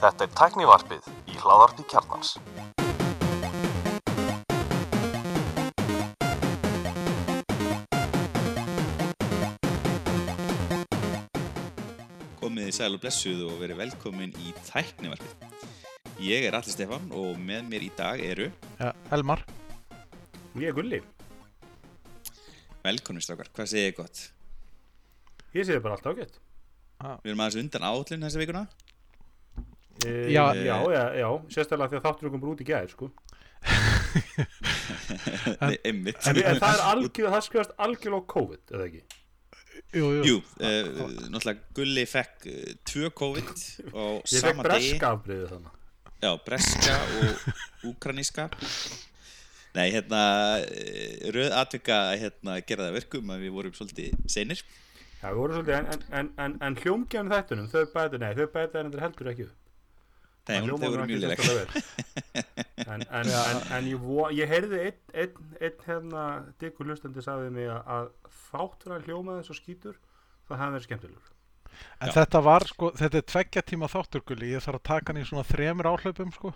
Þetta er tæknivarpið í hláðarpi kjarnans. Komið í sæl og blessuð og verið velkomin í tæknivarpið. Ég er Alli Stefán og með mér í dag eru Ja, Elmar, Ég er Gulli. velkomin strákar. Hvað segir ég gott? Ég sé þið bara allt ágætt. Við erum aðeins undan áallin þessa vikuna. E, Já. já, já, já, sérstaklega því að þáttur komur út í gæðir, sko. Nei, einmitt. En, en það er algjör, það skrifast algjörlega á COVID, eða ekki? jú, jú, Jú, uh, náttúrulega Gulli fekk uh, tvö COVID á Ég fekk sama degi. breska afbreyðið þannig. Já, breska og úkraníska. Nei, hérna, eh, röð atvika hérna, gera það verkum að við vorum svolítið seinir. Já, við vorum svolítið, en, en, en, en, hljómgefn þættunum, þau bæta, nei, þau bæta en þetta heldur ekki upp. Nei, Það þau voru mjög vel. En, en, en, en ég, vo, ég heyrði einn ein, ein, hérna, diggur hlustandi sagði mig að, að þátt fyrir að hljóma þess og skítur, það hefði verið skemmtilegur. en Já. þetta var sko, þetta er tveggja tíma þátturgulli, ég þarf að taka hann í svona þremur áhlaupum sko.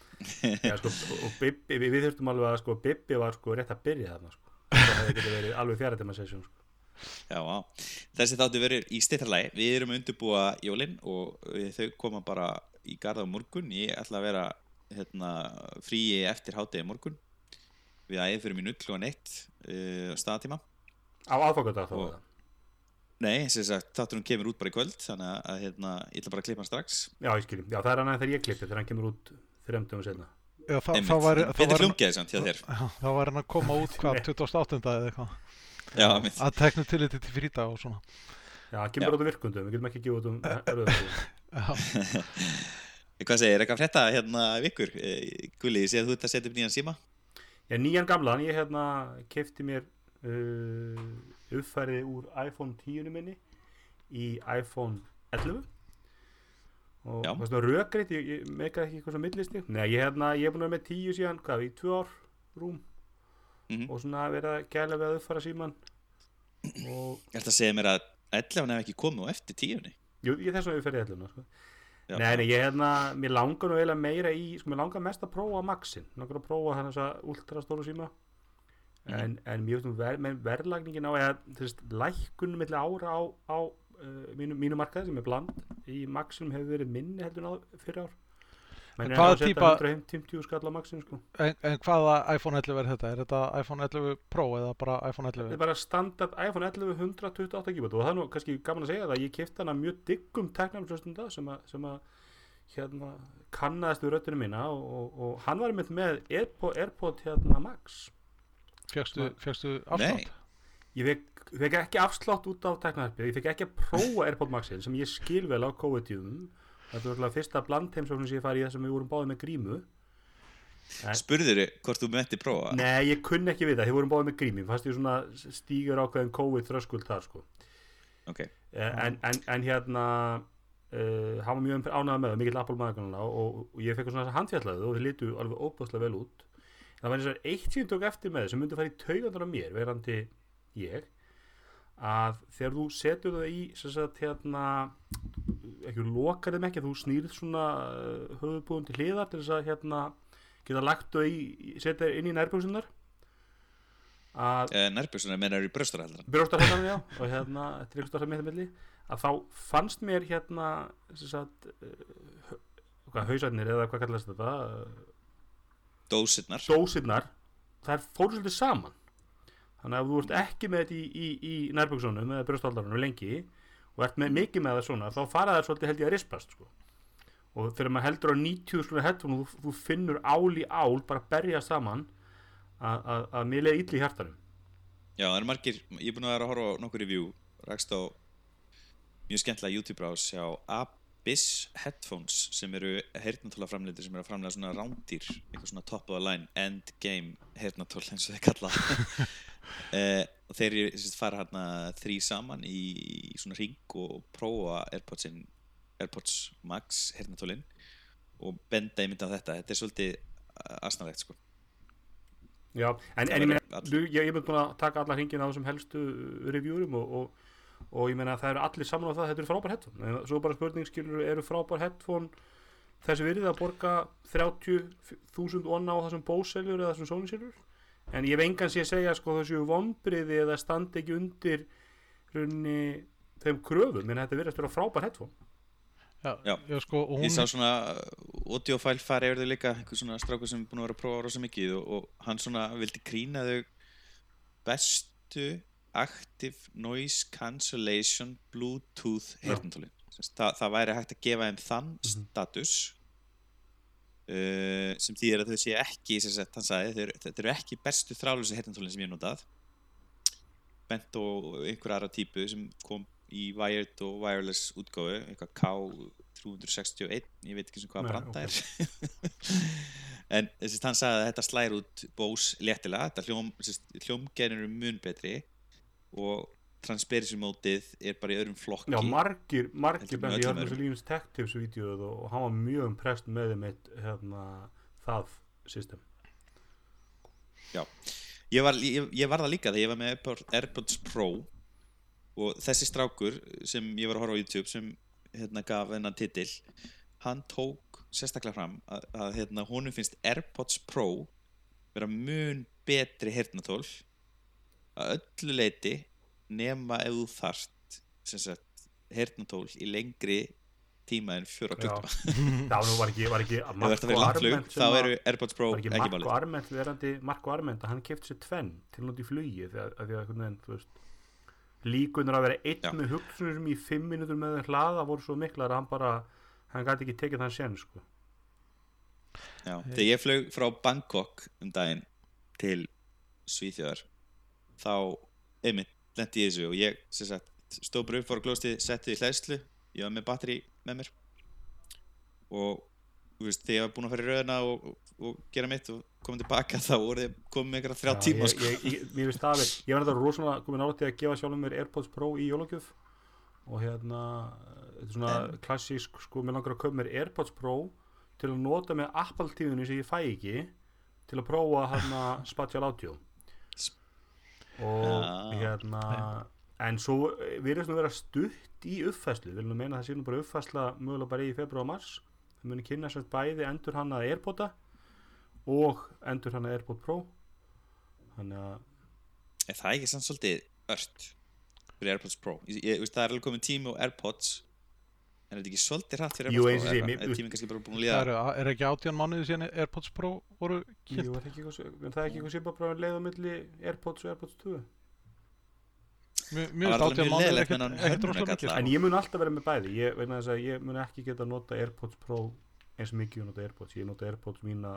Já, sko, og Bibbi, við, við þurftum alveg að sko, Bibbi var sko rétt að byrja þarna sko. það hefði getið verið alveg fjara tíma sesjón sko. Já, á. Þessi þáttu verður í stittarlægi. Við erum að undirbúa jólinn og við- þau koma bara í garða á morgun. Ég ætla að vera hérna, fríi eftir hátegi morgun. Við æðum fyrir mínu klúan eitt uh, staðtíma. á aðfokadag þá Og- það. Nei, sem sagt, þátturinn kemur út bara í kvöld, þannig að hérna, ég ætla bara að klippa hann strax. já, ég skiljum, já það er hann þegar ég klippi þegar hann kemur út þremdum senna Já, þá, Einmitt. þá var, Betur var, hljómgeði samt hjá þér. Já, þá var hann að koma út hvað 28. eða eitthvað Já, að teknu til þetta til frýta og svona. Já, kemur Já. út um virkundum, við getum ekki gefið út um eröðum Já, Hvað segir, er eitthvað frétta hérna vikur? Eh, Gulli, ég sé að þú ert að setja upp nýjan síma. já, nýjan gamlan, ég hérna kefti mér uh, uppfærið úr iPhone 10 minni í iPhone 11 og það er svona rökriðt, ég, ég meikaði ekki eitthvað svo millisti Nei, ég, hérna, ég er búin að vera með 10 síðan, hvað, í 2 ár rúm. Mhm. og svona verið að gæla við að uppfæra síman Ég ætla að segja mér að 11 hef ekki komið á eftir tíunni. jú, ég þess að við ferði elluna sko. Já, Nei, nei, ég hérna, mér langar nú eiginlega meira í, sko, mér langar mest að prófa Maxin, langar að prófa hann þessa ultrastóru síma Mhm. en, en nú ver, verðlagningin á eða, þú veist, lækkunum milli ára á, á uh, mínu, mínu markaði sem er bland í Maxinum hefur verið minni heldur en á fyrir ár er hvaða típa- 150 skall á Maxin sko. en, en hvaða iPhone 11 er þetta? Er þetta iPhone 11 Pro eða bara iPhone þetta 11? er bara standard iPhone 11 128 GB og það er nú kannski gaman að segja það að ég kipta hana mjög diggum teknarflöstunda sem að, sem að hérna kannaðist við röttinu mína og, og, og hann var einmitt með Airpod, Airpod hérna Max Nei. afslátt? ég fekk, fekk ekki afslátt út af teknarflöstunda ég fekk ekki að prófa Airpod Maxin sem ég skil vel á COVID-tíðum þetta var alltaf fyrsta blandheimsóknum sem ég fari í það sem við vorum báðið með grímu. Spurður hvort þú metti prófa? Nei, ég kunni ekki við það, þið vorum báðið með grími fannst ég svona stígur ákveðin COVID þröskuld þar sko. Ok, Eh, en, en, en hérna uh, hann var mjög ánægða með það, mikill Apple maður og, og ég fekk svona handfjallaðu og þið litu alveg óbúðslega vel út. Það var eins og eitt sem ég tók eftir með sem myndi fara í taugandur á mér, verandi ég að þegar þú setur það í sagt hérna ekki lokar þeim ekki, þú snýrð svona uh, höfuðbúðum til hliðar til þess að hérna geta lagt í, setja inn í nærbúðsunar að uh, nærbjörnsuna mennar í bröstarhaldran. byrjóstarhættan já og hérna það milli að þá fannst mér hérna sagt uh, hvað hausarnir eða hvað kallast þetta Dósirnar. dósirnar þær fóru svolítið saman þannig að ef þú ert ekki með þetta í, í, í nærbuksunum eða byrjóstarhaldarunum lengi og ert með mikið með það svona þá fara þær svolítið held ég að rispast sko. og þegar maður heldur á 90 sko headphone og þú, þú finnur ál í ál bara berja saman að, að, að mér leiði illa í hjartanum Já, það eru margir, ég er búin að vera að horfa á nokkur review, rakst á mjög skemmtilega YouTube-brás hjá Abyss Headphones sem eru heyrnatóla framleitir sem eru að framlega svona rándýr, eitthvað svona top of the line end game heyrnatól eins og þeir kalla og þeir sem sagt, fara hérna þrý saman í, í svona ring og prófa Airpodsin, Airpods Max heyrnatólin og benda einmitt á þetta, þetta er svolítið asnalegt sko. Já, en, en ég, meina, ég, mynd búin að taka alla hringina á þessum helstu reviewrum og, og, og ég meina það eru allir saman á það þetta eru frábær headphone. En svo bara spurning skilur eru frábær headphone þessi virðið að borga 30.000 onna á þessum Bose-seljur eða þessum Sony-seljur en ég hef engan sé að segja sko þessu vonbriði eða standi ekki undir runni þeim kröfum. En þetta virðast vera frábær headphone. Já, Já. já sko, og hún, Ég sá svona audiofæl fari yfir þau líka einhver svona strákur sem er búin að vera að prófa rosa mikið og, og hann svona vildi grína þau bestu active noise cancellation bluetooth heyrnatólin Þa, það væri hægt að gefa þeim þann Mhm. status uh, sem þýðir að þau sé ekki sagt, sagði, eru- þetta eru ekki bestu þrálusi heyrnatólin sem ég notað. Bent og einhver aðra típu sem kom í wired og wireless útgáfu eitthvað K361 ég veit ekki sem hvað Nei, branda er. En þessi hann sagði að þetta slæri út Bose léttilega þetta hljóm, hljómgerðin eru mun betri og transparency mótið er bara í öðrum flokki. Já, margir, margir bendi, ég hörði þessu. Linus Tech Tips vídeoð og, hann var mjög impressed með þeim eitt hérna, það system. Ég var, ég, ég var það líka þegar ég var með Airpod- Airpods Pro og þessi strákur sem ég var að horfa á YouTube sem hérna gaf hennan titil hann tók sérstaklega fram að, að hérna, honum finnst Airpods Pro vera mun betri heyrnatól að öllu leiti nema ef þú sagt heyrnatól í lengri tíma en fjóra Það nú var ekki, var ekki Marko Arment þá eru Airpods Pro ekki ekki Marko Arment verandi Marko Arment hann kefti sér tvenn til nátt í flugi líkunar að vera einn Já. með hugsunum í fimm minútur með hlaða voru svo miklar að hann bara hann gæti ekki tekið þann sen sko. Já, þegar ég flög frá Bangkok um daginn til Svíþjóðar þá einmitt lendi ég í þessu og ég sem sagt, stóð bara upp, fór á glósti, setti í hlæðslu ég var með batteri með mér. Og þú veist, þegar ég var búinn að fara í röðina og, og, og gera mitt og koma tilbaka þá voru þið komið með einhverja þrjá Já, tíma ég, sko. ég, ég, mér finnst það verið ég var þetta rosalega komin ára til að gefa sjálfum mér Airpods Pro í jólagjöf. Og hérna þetta er svona En- klassísk sko, mér langar að köpa mér Airpods Pro til að nota með Apple tíðunni sem ég fæ ekki til að prófa hérna Spatial Audio og Já. hérna en svo virðist nú vera stutt í uppfæslu, við viljum meina að það sé nú bara uppfæsla mögulega bara í februar og mars. Það muni kynna sérst bæði endur hann að Airpoda og endur hann að Airpod Pro. Þannig að er það ekki samt svolítið ört fyrir AirPods Pro? Ég, ég, það er alveg komið tími á AirPods en er þetta ekki svolítið hratt fyrir Jú, AirPods eins og Pro sé, er, mér- er tíminn kannski bara búin að það líða eru, er ekki átján mánuði síðan Airpods Pro voru kynnt? Jú, er það ekki eitthvað, er það ekki eitthvað svipa bara leið á milli Airpods og Airpods 2 Mjög Það mjög var alveg átján mjög mánuði leiðilegt ekkert með þennan ekkert rosalega hönnunargalla. mikið. En ég mun alltaf vera með bæði. Ég, þess að ég mun ekki geta nota Airpods Pro eins mikið og nota Airpods. Ég nota Airpods mína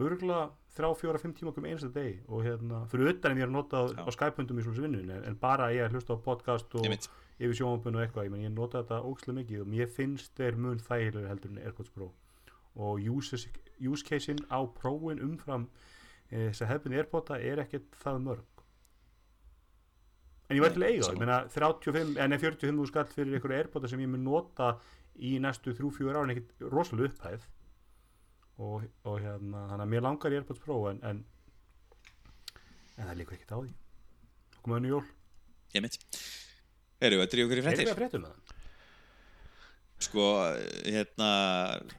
örgulega þrjá, fjóra, fimm tíma komið einsta deg og hérna, fyrir utan en ég er að nota Já. á Skype-hundum í svona vinnun en, en bara ég er að hlusta á podcast og Einmitt. Yfir sjónvapun og eitthvað, ég, men, ég nota þetta ókslega mikið og mér finnst þeir mun þægilega heldur en Airpods Pro. Og use, case-in á Pro-in umfram e, þess að hefðbunni Airpoda er ekkert það mörg. En ég væri til að eiga það, ég meina 35, en 45 skall fyrir einhverju Airpoda sem ég mun nota í næstu 3-4 ára en ekkert rosalega upphæð. Og, og hérna, þannig að mér langar í Airpods Pro en, en en það líka ekkert á því. Komum við önnu jól, ég mitt Erum við að drífa okkur í erum við fréttir? að fréttum með það? Sko, hérna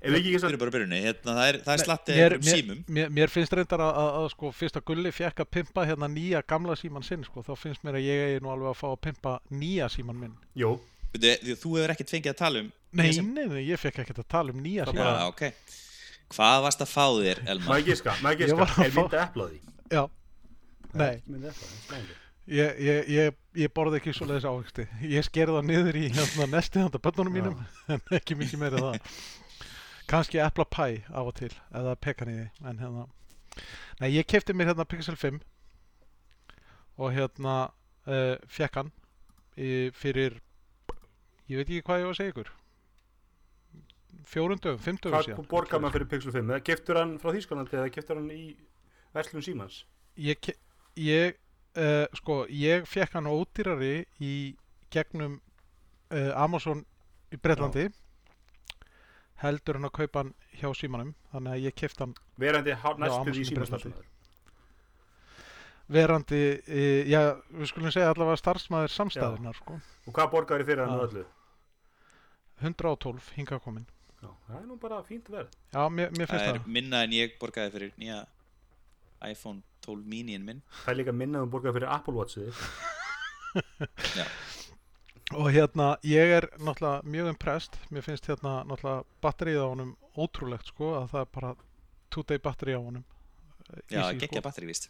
við erum bara að byrjunni, hérna, það er, það er Nei, slatti mér, um símum mér, mér finnst reyndar að, að, að sko, fyrst að Gulli fekk að pimpa hérna nýja gamla síman sinn sko, þá finnst mér að ég eigi nú alveg að fá að pimpa nýja síman minn Jú, Þú, þú hefur ekkert fengið að tala um Nei, nýja símann? nei, nei, ég fekk ekkert að tala um nýja Það síman Já, ok Hvað varst að fá þér, Elmar? maður giska, maður Ég giska var að er myndið epla á því? Já, Það er Nei. Ég, ég, ég, ég borði ekki svo leiðis ávexti. Ég skerði það niður í hérna, nesti handa bönnunum mínum en ekki mikið meira það. Kanski epla pæ á og til eða pekaniði en hérna. Nei, ég kefti mér hérna Pixel 5 og hérna uh, fekk hann fyrir ég veit ekki hvað ég var að segja ykkur. Fjórum dögum, fimm dögum Hvað síðan. borgar maður fyrir Pixel 5? Eða keftur hann frá Þýskalandi eða keftur hann í Verslun Símans? ég, ég uh, sko, ég fekk hann ódýrari í gegnum uh, Amazon í Breitlandi heldur hann að kaupa hann hjá símanum þannig að ég kefti hann Verandi há- næstu Amazon því í starfsmaður. verandi, e, já, við skulum segja allavega starfsmæður samstæðunar, sko. Og hvað borgaður fyrir hann öllu? 112 hinga komin. Já, það er nú bara fínt verð. Já, mér, mér Það finnst er það. minna en ég borgaði fyrir nýja iPhone 12 mini-in minn Það er líka minna um borgaður fyrir Apple Watchið. Og hérna, ég er náttúrulega mjög impressed. Mér finnst hérna náttúrulega batterið á honum ótrúlegt, sko, að það er bara two-day batteri á honum. Já, geggja batteri víst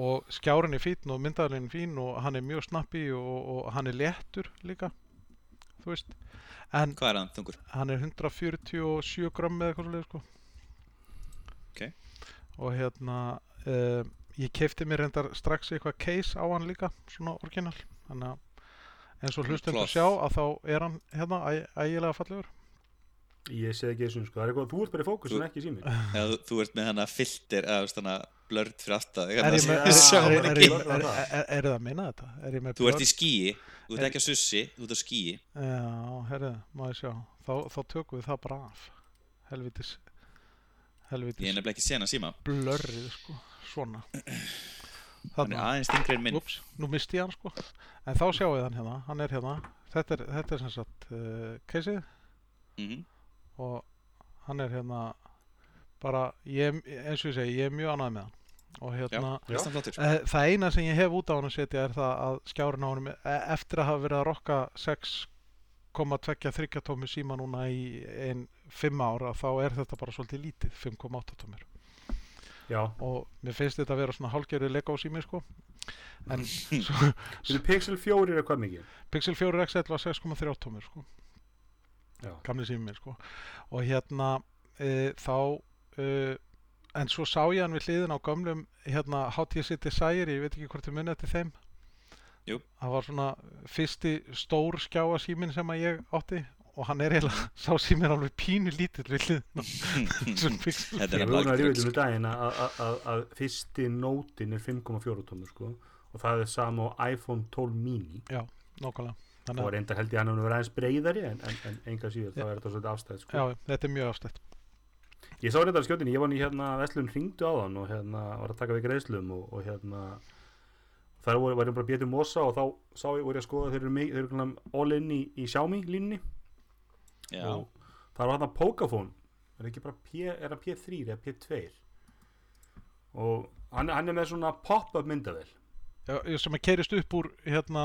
og skjárin er fín og myndaðalinn er fín og hann er mjög snappi og, og hann er léttur líka þú veist en Hvað er hann þungur? hann er 147 gram eða eitthvað svolítið sko Ok. og hérna uh, ég kefti mér reyndar strax eitthvað case á hann líka svona orginal þannig að eins og hlustendur Cloth. sjá að þá er hann hérna ægilega fallegur. Ég sé ekki þessu, sko. Það er eitthvað, þú ert bara í fókus en ekki sími. Eða þú, þú ert með hana filter eða þú veist hana blurred fyrir aftan er er, er, hann er, er, er, er, er það að minna þetta? Er ég með Þú ert í skíi, þú ert ekki að sussi, þú ert á skíi Já, herrið, má ég sjá. Þá, þá tökum við það bara af. Helvitis Ég er helvitis nefnilega ekki sen að síma. blörrið sko, svona. Hann þarna, aðeins þingri en minn. Ups, nú misti ég hann sko. En þá sjáum við hann hérna, hann er hérna. Þetta er, þetta er sem sagt uh, keisið Mhm. og hann er hérna bara, ég, eins og ég segi, ég er mjög ánægð með hann. Og hérna Já, hann flottur Eh, Það eina sem ég hef út á hann að setja er það að skjárin á honum e- eftir að hafa verið að rokka 6,23 tómi síma núna í einn 5 ára þá er þetta bara svolítið lítið 5,8 tómir Já. og mér finnst þetta að vera svona hálgerið Lego sími sko en svo, Þetta Pixel 4 er hvað mikið? Pixel 4 XL var 6,3 tómir sko Já. gamli sími minn sko og hérna e, þá e, en svo sá ég hann við hliðin á gömlum hérna HTC Desire, ég veit ekki hvort þið munið eftir þeim Jú. það var svona fyrsti stór skjáa símin sem að ég átti og hann er eiginlega, sá símin alveg pínu lítill við Pixel. Þetta er hann að lagt rífa um daginn að, að, að, að fyrsti nótin er 5,4 tómur sko. Og það er sama á iPhone 12 mini. Nákvæmlega. Og Þannig, að- reyndar held ég að hann hefur verið aðeins breyðari en, en, en enga síður þá er þetta svolítið afstæð sko. já, þetta er mjög afstætt. Ég sá reyndar skjótinni, ég var í hérna Veslun hringdu á þann og hérna var að taka við greiðslum og, og hérna þar voru, var ég bara bétum mosa og þá sá ég, voru ég að skoða þeir eru, eru svona all in í, í Xiaomi Já, og það var hérna Poképhone. Er ekki bara P, er það P3 eða P2 og hann, hann er með svona pop-up myndavel Já, sem að kerist upp úr hérna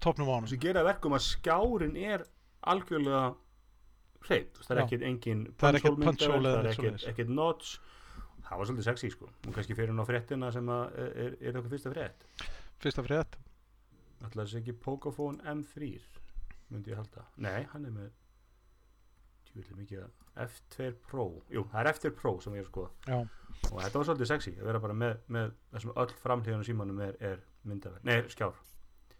topnum á honum. Sem gera verkum að skjárin er algjörlega hreitt, það er ekkert engin er punch-hole punch eða það er ekkert, ekkert notch. Það var svolítið sexy sko. Og kannski fyrir hún á fréttina sem að er, er, er okkur fyrsta frétt. Fyrsta frétt. Ætla þessi ekki Pocophone M3 myndi ég halda, nei hann er með F2 Pro, jú það er F2 Pro sem ég er að skoða. Já, og þetta var svolítið sexy að vera bara með, með þessum öll framhlíðunum símanum er, er myndavel, nei skjár.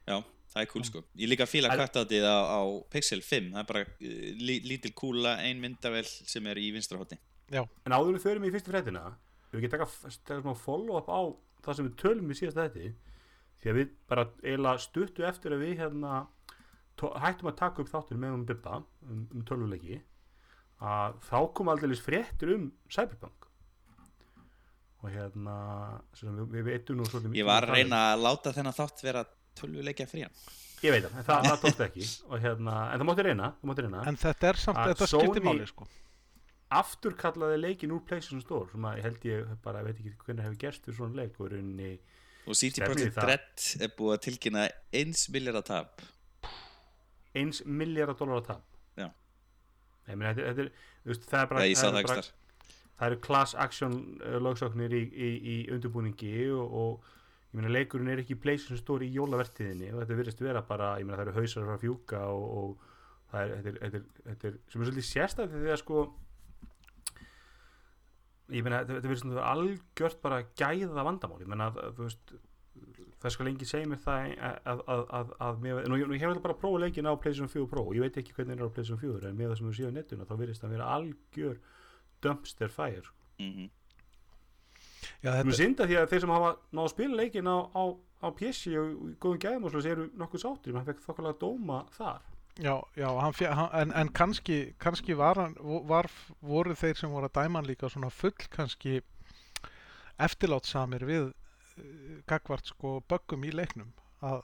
Já, það er cool sko. Ég líka fíla kvartatið á, á Pixel 5 Það er bara uh, lí, lítil kúla, ein myndavel sem er í vinstra hotni En áður við förum í fyrstu fréttina Við getum taka, taka smá follow-up á það sem við tölum í síðast þetta Því að við bara eiginlega stuttu eftir að við hérna tó- hættum að taka upp þáttur með um Bibba um, um tölvuleiki að þá kom aldrei fréttir um Cyberpunk. Og hérna sem við, við veitum nú svolítið Ég var að reyna að láta þennan þátt vera tölvuleikja frían Ég veit það, en það, það tókst ekki. Og hérna, en það mátti reyna, reyna. en þetta er samt, Að þetta skiptir máli sko. aftur kallaði leikin úr PlayStation Store sem að ég held ég bara veit ekki hvernig hefur gerst fyrir svona leik og í rauninni Og CD Projekt. Red er búið að tilkynna 1 miljard að tap. Eins miljardar dólar að tap. Já. Nei, meni, þetta, þetta þú veist, það er bara, Nei, það er bara þar. það eru class action uh, lögsóknir í, í, í undirbúningi og, og ég meina leikurinn er ekki í PlayStation Store í jólavertiðinni og þetta virðist vera bara, ég meina það eru hausar frá fjúka og, og það er, þetta er, þetta þetta sem er svolítið sérstætt því að sko ég meina þetta, þetta virðist svona algjört bara gæða vandamál, ég meina þú veist það skal lengi segja mér það að, að, að, að, að mér, nú, nú ég hef bara að prófa leikin á PlayStation 4 Pro, ég veit ekki hvernig það er á PlayStation 4 en með það sem við séu á netuna þá virðist það vera algjör dumpster fire sko. Mhm. já, Þetta er þetta, synda því að þeir sem hafa náðu að spila leikin á, á, á PC og í góðum gæðum og svo eru nokkuð sáttir menn fekk þokkalega dóma þar já, já hann, fjö- hann, en, en kannski, kannski var, var, voru þeir sem voru að dæma hann líka svona full kannski eftirlátsamir við uh, gagvart sko böggum í leiknum. Að,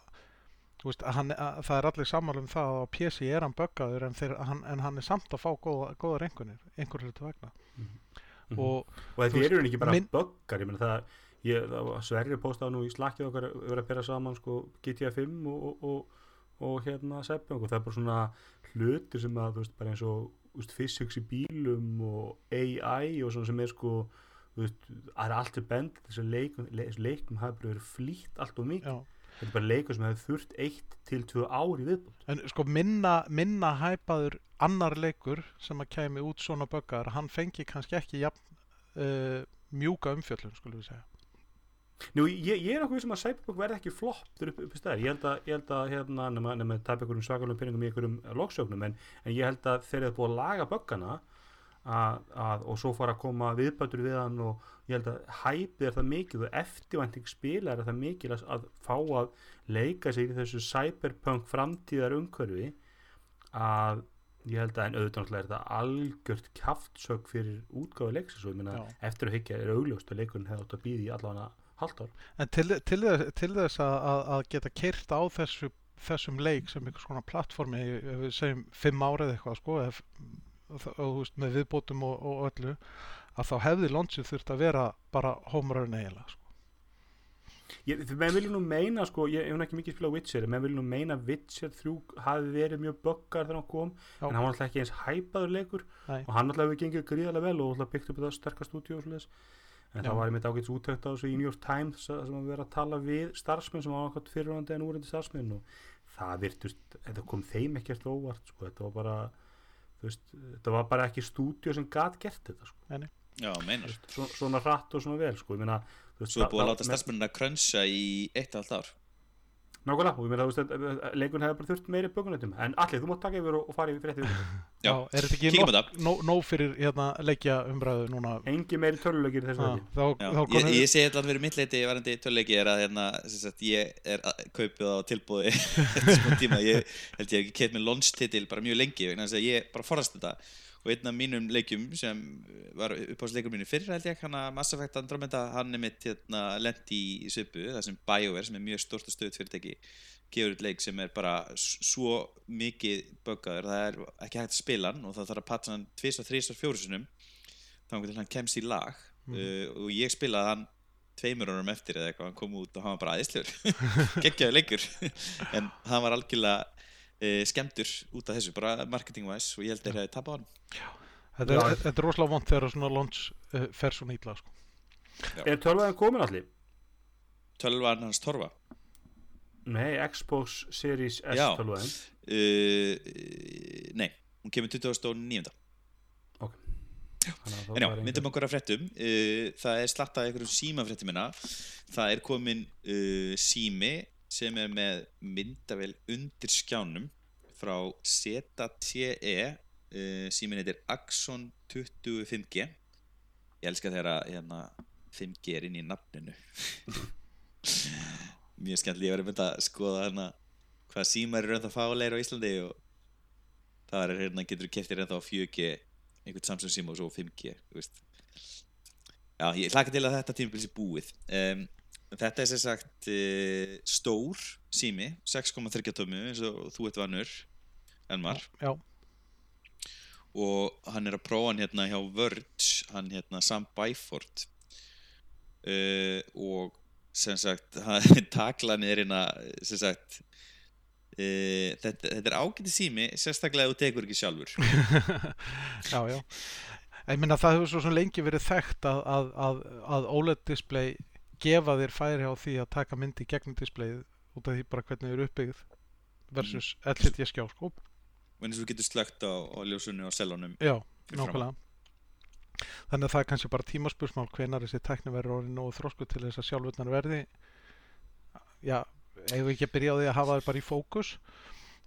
veist, að, hann, að það er allir sammála um það að á PC er hann böggaður en, hann, en hann er samt að fá góða, góðar einhvernir einhver hlutu vegna. Mhm. og og þetta eru ekki bara minn- böggar ég meina það, ég, það Sverrir postaði nú í slakkið okkar vera að bera saman sko, GTA 5 og, og, og, hérna Cyberpunk og það er bara svona hlutir sem að þú veist bara eins og physics í bílum og AI og svona sem er sko veist, það er allt er bend þessu leikum, leikum hafi verið flýtt allt og mikið, þetta er bara leikur sem hefur þurft eitt til tvö ári viðbútt En sko minna, minna hæpaður annar leikur sem að kæmi út svona böggar, hann fengi kannski ekki jafn uh, mjúka umfjöllun, skulum við segja. Nú, ég, ég er okkur sem að Cyberpunk verði ekki flopp þegar upp, upp í staðar, ég held að, ég held að hérna, nema, nema tap einhverjum svakalum pinningum í einhverjum loksjóknum, en, en ég held að þegar það er búið að laga böggana að, að, og svo fara að koma viðbætur við hann og ég held að hæpið er það mikið og eftirvænting spila er það mikið að, fá að leika sig í þessu Cyberpunk framtíðar umhverfi að ég held að en auðvitað náttúrulega er þetta algjört kaftsök fyrir útgáfi leiksins og ég Já. eftir að higgja er augljóst að leikurinn hefði átt að býði í allavega halvt ár En til, til, til þess að, að, að geta keirt á þessu, þessum leik sem einhvers konar plattformi, ef við segjum fimm árið eitthvað, sko, ef, og, veist, með viðbótum og, og öllu, að þá hefði launchið þurft að vera bara home run eiginlega, sko. Ég, menn vilja nú meina sko, ég hef ekki mikið spilað Witcher, en menn vilja nú meina Witcher 3 hafi verið mjög böggar þegar hann kom, Já. en hann var alltaf ekki eins hæpaður leikur Nei. og hann alltaf hefur gengið gríðarlega vel og alltaf byggt upp þetta sterkast stúdíu og svoleiðis. En Já. það var einmitt ágætis úttækt á þessu í New York Times sem að vera að tala við starfsmenn sem var ákvæmt fyrirvændi en úrindi starfsmenn og það virtust, þetta kom þeim ekkert óvart sko, þetta var bara, veist, þetta var bara ekki stúdíu sem gat gert þetta sko, Já, meinar. Svo, svona hratt og svona vel sko, ég meina, Svo er búið að láta starfsmennina krönsa í eitt og allt ár. Nákvæmlega, og ég meina, að leikun hefði bara þurft meiri bökunetum, en allir, þú mátt taka yfir og, og fara yfir fréttið Já, er þetta ekki nóg nó, nó fyrir hérna, leikja umræðu núna? Engi meiri tölulegir í þessu Ha, ekki. ég, ég segi þetta fyrir mitt leiti varandi töluleiki er að hérna, sem sagt, ég er að- kaupið á tilbúði eftir smá tíma, ég held ég hef ekki keitt með launch-titil bara mjög lengi vegna þess að ég bara forðast þetta og einn af mínum leikjum sem var uppáðsleikur mínu fyrir held ég hann að Mass Effect Andromeda hann er mitt hérna, lendi í svipu það sem BioWare sem er mjög stort og stöðut fyrirtæki gefur út leik sem er bara svo mikið buggaður það er ekki hægt að spila hann og það þarf að patcha hann tvis og þrís og fjórusunum þá til hann kemst í lag. Uh, og ég spilaði hann tveimur árum eftir eða eitthvað, hann kom út og hann var bara aðeinslegur geggjaði leikur. En hann var algjörlega uh, skemmtur út af þessu, bara marketing wise og ég held að þeir hefði tapað hann Þetta er, þetta er rosalega vond þegar svona launch uh, fer svona ítla, sko. Er tölvaðin komin allir? tölvan hans Torfa Nei, Xbox Series S Já. tölvaðin. uh, nei, hún kemur 29. Þannig að þá En já, myndum okkur að fréttum uh, Það er slattað einhverjum símafréttum minna Það er komin uh, sími sem er með myndavel undir skjánum frá ZTE uh, símin heitir Axon 25G Ég elska þegar að hérna, 5G er inn í nafninu. Mjög skemmtilega ég var einmitt að skoða hérna hvað símar eru ennþá fáleir á Íslandi og það er hérna getur keftir ennþá 4G einhvern Samsung síma og svo 5G þú veist. Já, ég hlaka til að þetta tímabil sé búið. Um, Þetta er sem sagt uh, stór sími 6,3 tómi eins og þú ert vannur Elmar. Já, og hann er að prófa hann hérna hjá Verge hann hérna Sam Byford. Uh, og sem sagt taklan er hérna sem sagt uh, þetta, þetta er ágæti sími sérstaklega þú tekur ekki sjálfur. Já, já. Ég minna það hefur svo lengi verið þekkt að, að, að, að OLED display gefa þér færi á því að taka myndi gegnum displayið út af því bara hvernig þau eru uppbyggð versus LCD skjá, sko. og eins og þú getur slögt á, á ljósunni og selunum Já, nákvæmlega. Þannig að það er kannski bara tímaspursmál hvenar þessi tækni verður orðin nógu þrósku til þess að sjálfurnar verði. Já, eigum við ekki að byrja á því að hafa þær bara í fókus?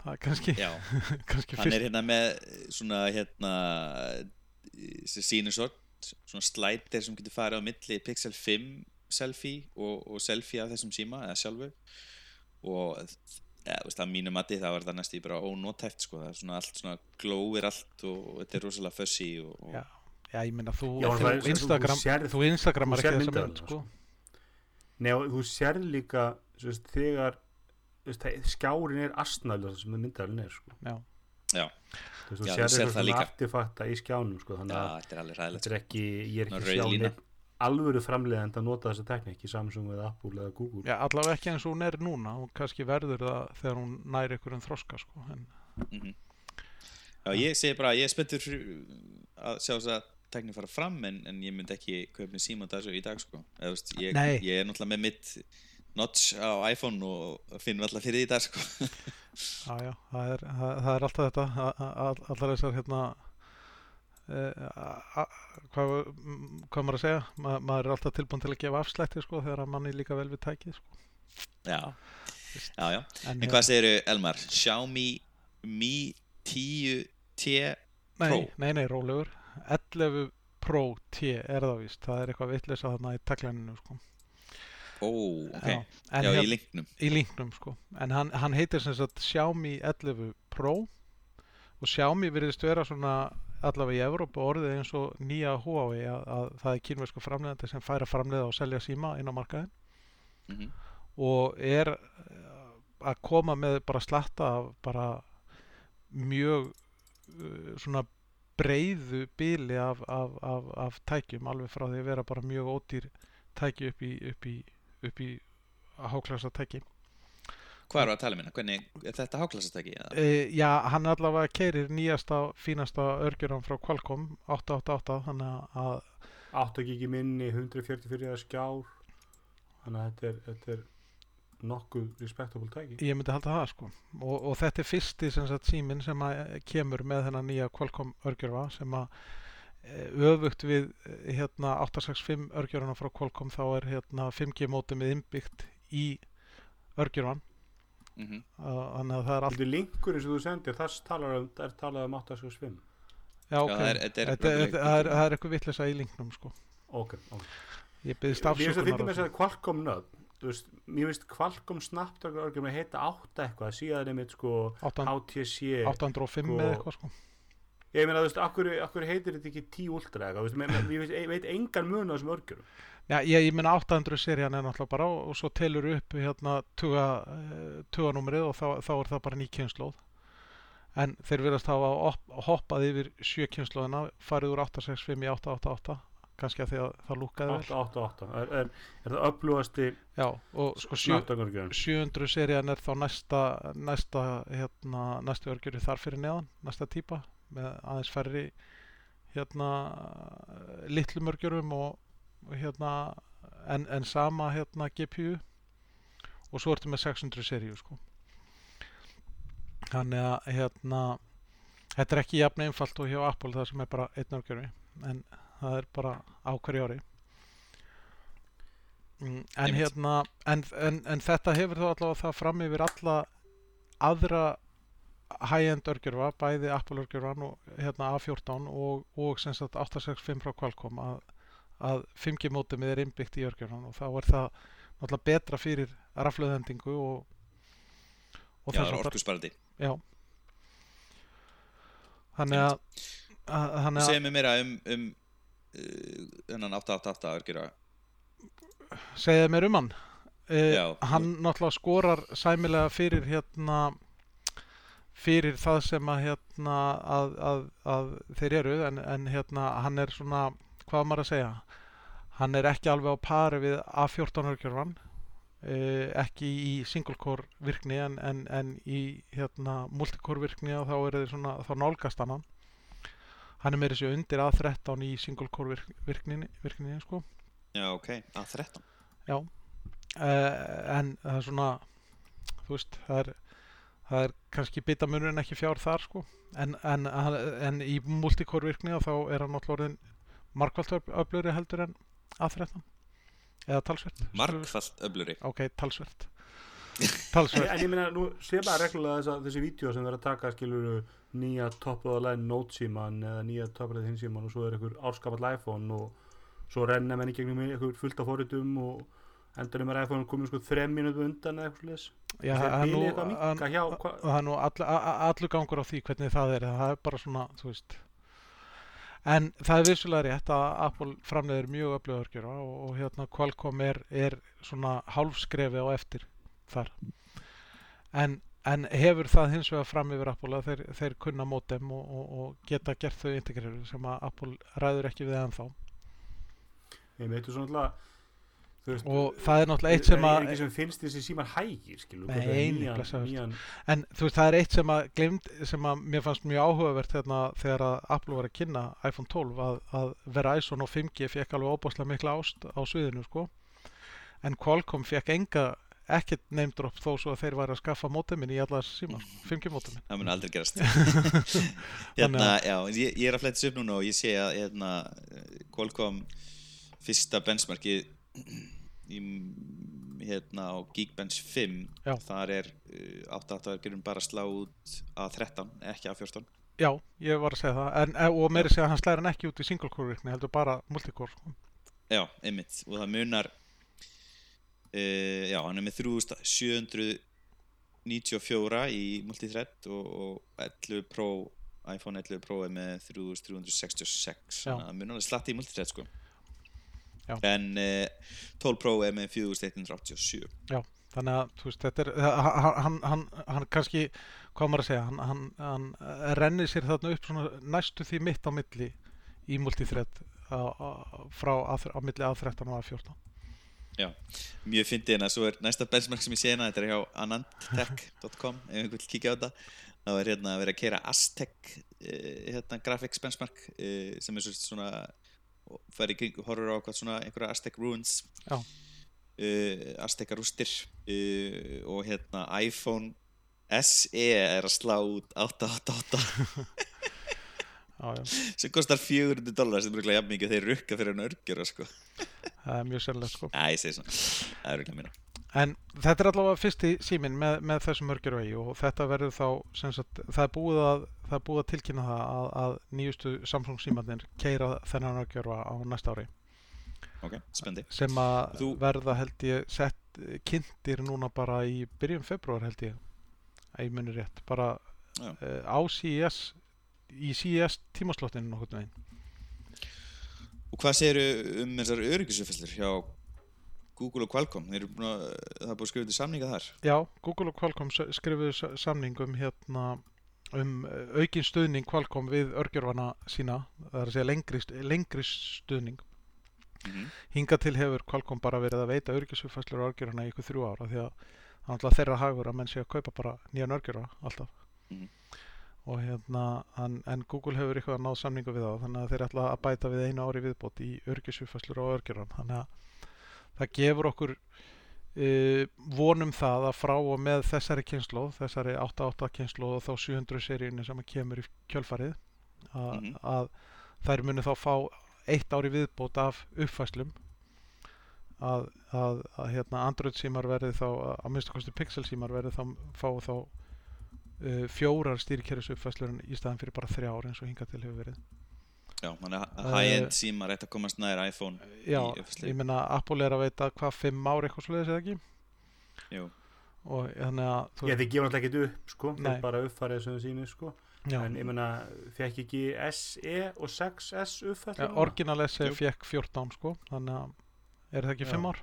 Það er kannski, kannski hann er hérna með svona hérna sem sýnir svo svona slætir sem getur farið á milli Pixel 5 selfie og, og selfie af þessum síma eða sjálfu og ja, veist, að mínu mati þá er það næstu bara ónótæft sko, það er svona allt svona glóir allt og, og þetta er rosalega fuzzy og, og Já. já, ég minna þú, Já, þú, það þú Instagram, sérð- þú Instagramar ekki þessa myndavélar, mynd sko. Nei, og þú sérð líka þú veist, þegar þú veist, það- skjárin er astnælu það sem myndalinn er sko. Já. Já, þú eitthvað það líka. artifakta í skjánum sko, þannig já, að þetta er er ekki, ég er ekki rauð sjá lína. neitt alvöru framleiðend að nota þessa tekni ekki Samsung eða Apple eða Google Já, allavega ekki eins og hún er núna og kannski verður það þegar hún næri ykkur en þroska sko. en, Mhm. Já, ég segi bara ég er spenntur fyrir að sjá þess að tekni fara fram en, en ég myndi ekki kaupa síma þessu í dag sko. Eða, veist, ég, Nei. ég er náttúrulega með mitt notch á iPhone og finnum alltaf fyrir því í dag sko. já, já, það er, það, það er alltaf þetta allar þessar hérna uh, hvað, hvað maður að segja? Ma, maður er alltaf tilbúin til að gefa afslætti sko, þegar að manni líka vel við tækið sko. Já, já, já. En, En hvað segiru Elmar? Xiaomi Mi 10T nei, Pro? nei, nei, rólegur. 11 Pro T er það víst. Það er eitthvað vitleisa þarna í taklæninu sko. Ó, ok. Já, Já, hérna- í linknum. í linknum sko. En hann, hann heitir sem sagt Xiaomi 11 Pro. Og Xiaomi virðist vera svona allavega í Evrópu orðið eins og nýja Huawei að, að það er kínversku framleiðandi sem fær að framleiða og selja síma inn á markaðin mm og er eh, að koma með bara slatta af bara mjög uh, svona breiðu bíli af, af, af, af tækjum alveg frá því að vera bara mjög ódýr tæki upp í, upp í, í háklasa tæki Hvað eru að tala um hérna? Hvernig, er þetta háklassastæki? eða? E, já, hann allavega keirir nýjasta, fínasta örgjuran frá Qualcomm 888 þannig að 8 gigi minni, 144 skjár þannig að þetta er, þetta er nokkuð respektabel tæki ég myndi halda það sko og, og þetta er fyrsti sem sagt síminn sem að kemur með þennan nýja Qualcomm örgjurva sem að e, öfugt við hérna 865 örgjurana frá Qualcomm þá er hérna 5G mótumið innbyggt í örgjurvan Mhm. þannig að það er allt Þetta er linkurinn sem þú sendir, þess talar um, það er talað um 865 já, ok, Já, það er- er er, er eitthvað vitleysa í linknum sko. Ok, ok. Ég byggðist Mér finnst að þetta Qualcomm nöfn. Þú veist, Mér finnst Qualcomm Snapdragon að heita 8 eitthvað síðan einmitt sko 800 HTC 805 sko- eða eitthvað sko. Ég meina þú veist, akkur, akkur heitir þetta ekki 10 Ultra eitthvað, veist, mér- mér- ég ég veit engan mun á þessum örgjurum Já, ég, ég minna 800 serían er náttúrulega bara og, og svo telur upp hérna uh, tuganúmerið og þá, þá er það bara ný kynnslóð en þeir verðast hafa op, hoppað yfir sjö kynnslóðina farið úr 865 í 888 kannski að því að það lúkaði vel. 888 er, er, er það upplúasti Já, og sko sjö, Snapdragon örgjum 700 serían er þá næsta næsta, hérna, næstu örgjur þar fyrir neðan, næsta típa með aðeins færri hérna litlum örgjurum og, og hérna en, en sama hérna GPU og svo ertu með 600 seríu sko. Þannig að hérna þetta er ekki jafn einfalt og hjá Apple það sem er bara einn örgjörfi en það er bara á hverju ári. Mm, en hérna en, en, en þetta hefur þá allavega það fram yfir alla aðra high-end örgjörfa, bæði Apple örgjörfan og hérna A14 og, og sem sagt 865 frá Qualcomm að, að 5G mótumið er innbyggt í örgjörfan og þá er það náttúrulega betra fyrir rafluðhendingu og, og Já, það er orkusparandi. Já. Þannig að, að Segðu mér meira um, um uh, þennan 888 örgjura segja mér um hann. Uh, Já. hann náttúrulega skorar sæmilega fyrir hérna fyrir það sem að hérna að, að, að þeir eru en, en hérna hann er svona hvað á maður að segja? Hann er ekki alveg á pari við A14 örgjörfan uh, ekki í single core virkni en, en, en í hérna multicore virkni þá er þeir svona þá nálgast hann. Hann er meira sér undir A13 í single core virk, virkni, virkni sko. Já, ok, A13 Já, uh, en það er svona, þú veist, það er, það er kannski bitamunur en ekki fjár þar sko, en, en, en í multicore virkni þá er hann náttúrulega orðin markvælt öfluri heldur en A13, eða talsvert. Markfallt öfluri Ok, talsvert. Talsvert, en ég meina, nú sé bara reglulega þessa, þessi vídeo sem verður að taka, skilur nýja top of the line note síman eða nýja top of the line síman og svo er einhver árskapall iPhone og svo renna menn í gegnum einhver fullt af fóritum og endur um að iPhone komið sko þrem mínútu undan eða eitthvað já, Það er er nú, er allur gangur á því hvernig það er, það er bara svona, þú veist, En það er vissulega rétt að Apple framleiðir mjög öflug örgjur og, og hérna Qualcomm er, er svona hálfskrefi á eftir þar. En, en hefur það hins vegar fram yfir Apple að þeir, þeir kunna mótem og, og, og geta gert þau integrerur sem að Apple ræður ekki við ennþá. Ég veitu svona alltaf veist, Og það er náttúrulega eitt sem Það að... er ekki sem finnst þessi símar hægir, skilur Nei, nei, nýjan, nýjan, En þú veist, það er eitt sem að glemd, sem að mér fannst mjög áhugavert hérna þegar að Apple var að kynna iPhone 12 að, að Verizon og 5G fekk alveg óbáslega mikla ást á sviðinu sko. En Qualcomm fekk enga ekkert neymdropp þó svo að þeir væri að skaffa mótemin í alla þessi símar, 5G mótemin. það mun aldrei gerast hérna, já, ég, ég er að flæta þessu upp núna og ég sé að hérna, Qualcomm fyrsta benchmarki í, hérna á Geekbench 5 Já. þar er uh, 8.8 verkefum bara að slá út að 13, ekki að 14 Já, ég var að segja það, en, eh, og meiri segja að hann slæðir hann ekki út í single core virkni, heldur bara multicore. Sko. Já, einmitt, og það munar uh, já, hann er með 3794 í multithread og, og 11 Pro iPhone 11 Pro er með 3366 Já. þannig að það munar alveg slatti í multithread sko Já. en uh, 12 Pro er með 4187 Þannig að, veist, þetta er, hann, hann, hann, hann kannski, hvað maður að segja, hann, hann, hann eh, rennir sér þarna upp svona næstu því mitt á milli í multithread frá að, á milli A13 og A14. mjög fyndið hérna, svo er næsta benchmark sem ég sé hérna, þetta er hjá anandtech.com ef einhvern vil kíkja á þetta þá er hérna að vera að kera Aztec uh, hérna graphics benchmark sem er svo svona færi í kring, horfur á hvað svona einhverja Aztec ruins. Uh, Azteca rústir. Uh, og hérna iPhone SE er að slá út 888 Já, já, sem kostar 400 dólar sem örugglega jafn mikið og þeir rukka fyrir hann örgjör sko. það er mjög sérlega sko. Æ, það er örugglega minna En þetta er allavega fyrsti síminn með, með þessum örgjurvegi og þetta verður þá, sagt, það er búið að, það er búið að tilkynna það að, að nýjustu Samsung símannir keira þennan örgjurva á næsta ári. Ok, spendi sem að Þú- verða held ég sett kynntir núna bara í byrjun februar held ég að ég muni rétt. Bara uh, á CES í CES tímaslottinu nokkurn veginn. Og hvað segirðu um þessar öryggisufæslur hjá Google og Qualcomm? Þeir eru búin að, það er búin að skrifa til samninga þar. Já, Google og Qualcomm skrifuðu samning um hérna um uh, aukin stuðning Qualcomm við örgjörfana sína það er að segja lengri, lengri stuðning Mm hinga til hefur Qualcomm bara verið að veita örgisufæslur á örgjörfana í ykkur þrjú ára því að þeirra hagur að menn sé að kaupa bara nýjan örgjörfa alltaf Mhm. og hérna en, en Google hefur eitthvað náð samningu við það þannig að þeir ætla að bæta við einu ári viðbót í örgisufæslur á örgjörfan þannig að það gefur okkur uh, vonum það að frá og með þessari kynnslóð þessari 8.8 kynnslóð og þá 700 seríunni sem kemur í kjölfarið að, Mhm. að þær muni þá fá eitt ári viðbót af uppfæslum að, að, að hérna Android símar verði þá að minnstu kosti Pixel símar verði þá fá þá uh, fjórar stýrikerfis uppfæslur í staðan fyrir bara þrjá ári eins og hinga til hefur verið Já, þannig að Eh, high-end símar ætti að komast nær iPhone Já, ég meina Apple er að veita hvað fimm ári eitthvað svoleiðis eða ekki Jú, og þannig að þú Ég þið gefa náttúrulega ekkert upp sko, Nei. þeir bara uppfærið sem þau sínu sko já, En ég meina, fekk ekki SE og 6S ja, uppfærslu? Original SE fekk 14 sko þannig að er það ekki Já. 5 ár?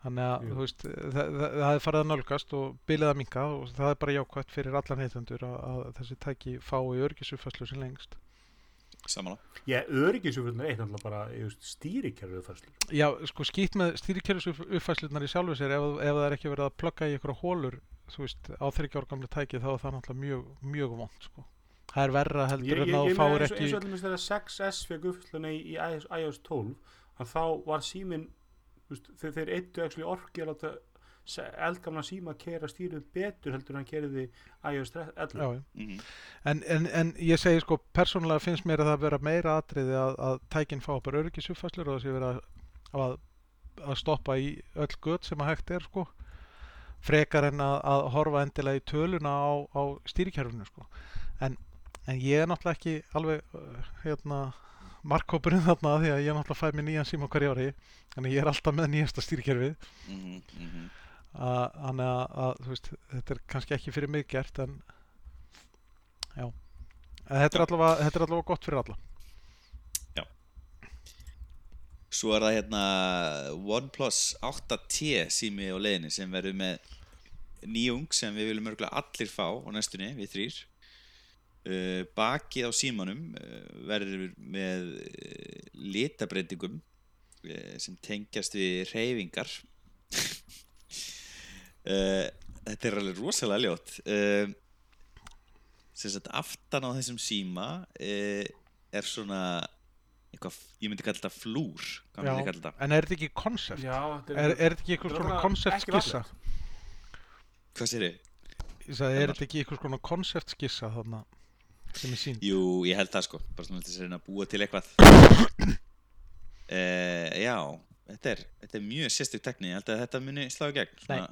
Þannig að Jú. þú veist, það, það, það er farið að nálgast og bilið að minka og það er bara jákvæmt fyrir allar neytendur að, að þessi tæki fái örgisuffæslu sem lengst. samanlega. Já, öryggisupfærslu er eitt náttúrulega bara ég veist, stýrikerfi uppfærslu Já, sko skýt með stýrikerfisuffæslunar í sjálfu sér ef, ef það er ekki verið að plugga í ykkur hólur þú veist, á þryggja ára gamla tæki þá er það náttúrulega mjög, mjög vond sko. Það er verra Ég, heldur ég, en ég meina fáir eins og ekki eins og allir þegar 6S fekk uppfærsluna í, iOS, iOS 12 að þá var síminn veist, þeir, þeir eittu actually orki að láta se- eldgamla síma kera stýrið betur heldur en hann keriði iOS 11 Já, já. Mm En, en, en ég segi sko, persónulega finnst mér að það vera meira atriði að, að tækinn fá bara öryggisuffæslur og það sé vera að, að stoppa í öll gött sem að hægt er sko. Frekar en að, að horfa endilega í töluna á, á stýrikerfinu sko. En, en ég er náttúrulega ekki alveg uh, hérna markkópurinn þarna því að ég náttúrulega fæ mér nýjan síma á hverju ári þannig ég er alltaf með nýjasta stýrikerfið -hmm, mm -hmm. að, þannig að, veist, þetta er kannski ekki fyrir mig gert en já. En þetta er allavega, þetta er allavega gott fyrir alla. Svo er það hérna OnePlus 8T sími á leiðinni sem verður með nýjung sem við viljum örgulega allir fá á næstunni, við þrýr Bakið á símanum uh, verður með uh, litabreitingum uh, sem tengjast við reyfingar uh, Þetta er alveg rosalega ljót uh, sem sagt aftan á þessum síma uh, er svona eitthvað, ég myndi kalla þetta flúr hvað myndi ég kalla þetta? en er þetta ekki koncept? Já, þetta Er, er þetta ekki eitthvað svona bara koncept ekki skissa? Hvað sér þið? Ég sagði, er þetta ekki eitthvað svona koncept skissa þarna sem er sín? Jú, ég held það sko. Bara svona til þess að reyna að búa til eitthvað. Uh, Já, þetta er, þetta er mjög sérstök tekni ég held að þetta muni slá í gegn svona,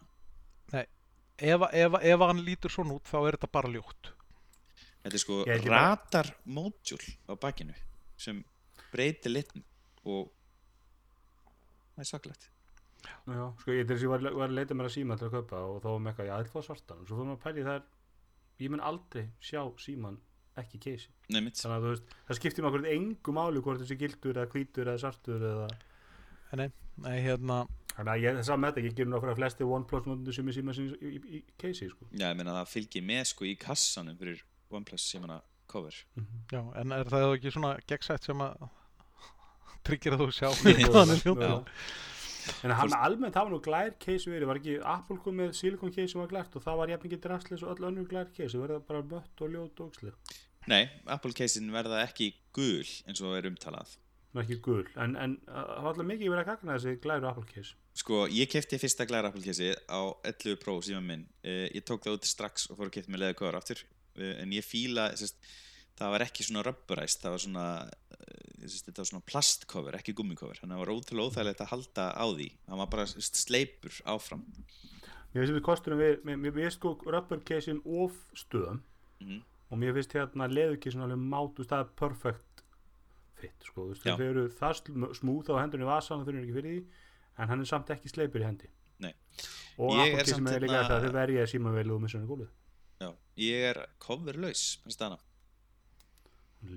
Ef, ef, ef hann lítur svona út þá er þetta bara ljótt. Þetta er sko Ég held ég bara- radar módjúl á bakinu sem breytir litn og það er svaklegt Já, sko ég, þess að ég var, var að leita mér að síma til að kaupa og þá var með eitthvað, já, þetta var svartan og svo fyrir maður að pæli það er, ég mun aldrei sjá síman ekki keisi Nei, mitt þannig að þú veist, það skiptir með okkur engu máli hvort þessi gildur eða hvítur eða svartur eða Nei, nei, hérna, þannig að ég, það saman með þetta, ég gerir nú að flesti OnePlus notendur sem er síma í, í, í keisi sko. Já, ég meina það fylgir með sko í kassanum fyrir OnePlus hana cover. Já, en er það ekki svona gegnsætt sem að tryggir að þú sjá er en hann almennt hafa nú glær keisi verið, var ekki Apple kom með silikon keisi sem var glært og það var jafn ekki drastlis og öll önnur glær keisi, verða bara mött og ljót og ógsli Nei, Apple casein verða ekki gul eins og er umtalað. Ekki gul, en, en uh, það var alltaf mikið verið að gagna þessi glæru Apple keisi Sko, ég kefti fyrsta glæra Apple case á 11 Pro síma minn. Uh, Ég tók það út strax og fór að kefti með leða cover aftur. Uh, En ég fíla, sérst, það var ekki svona rubberized Það var svona, sérst, þetta var svona plastcover, ekki gummikover Þannig að það var ótrúlega óþægilegt að halda á því. Það var bara sérst, sleipur áfram. Mér finnst við kostunum við, mér, mér finnst sko rubber casein of stöðum. Mhm. Og mér finnst hérna leður casein alveg mátu, er perfect fit sko, þú veist, þau eru það smúð á hendunni í vasan og þau eru ekki fyrir því en hann er samt ekki sleipur í hendi. Nei. og Apple er líka hérna- það þau verja síma vel og missa hann í gólfið. Já, ég er coverlaus, hún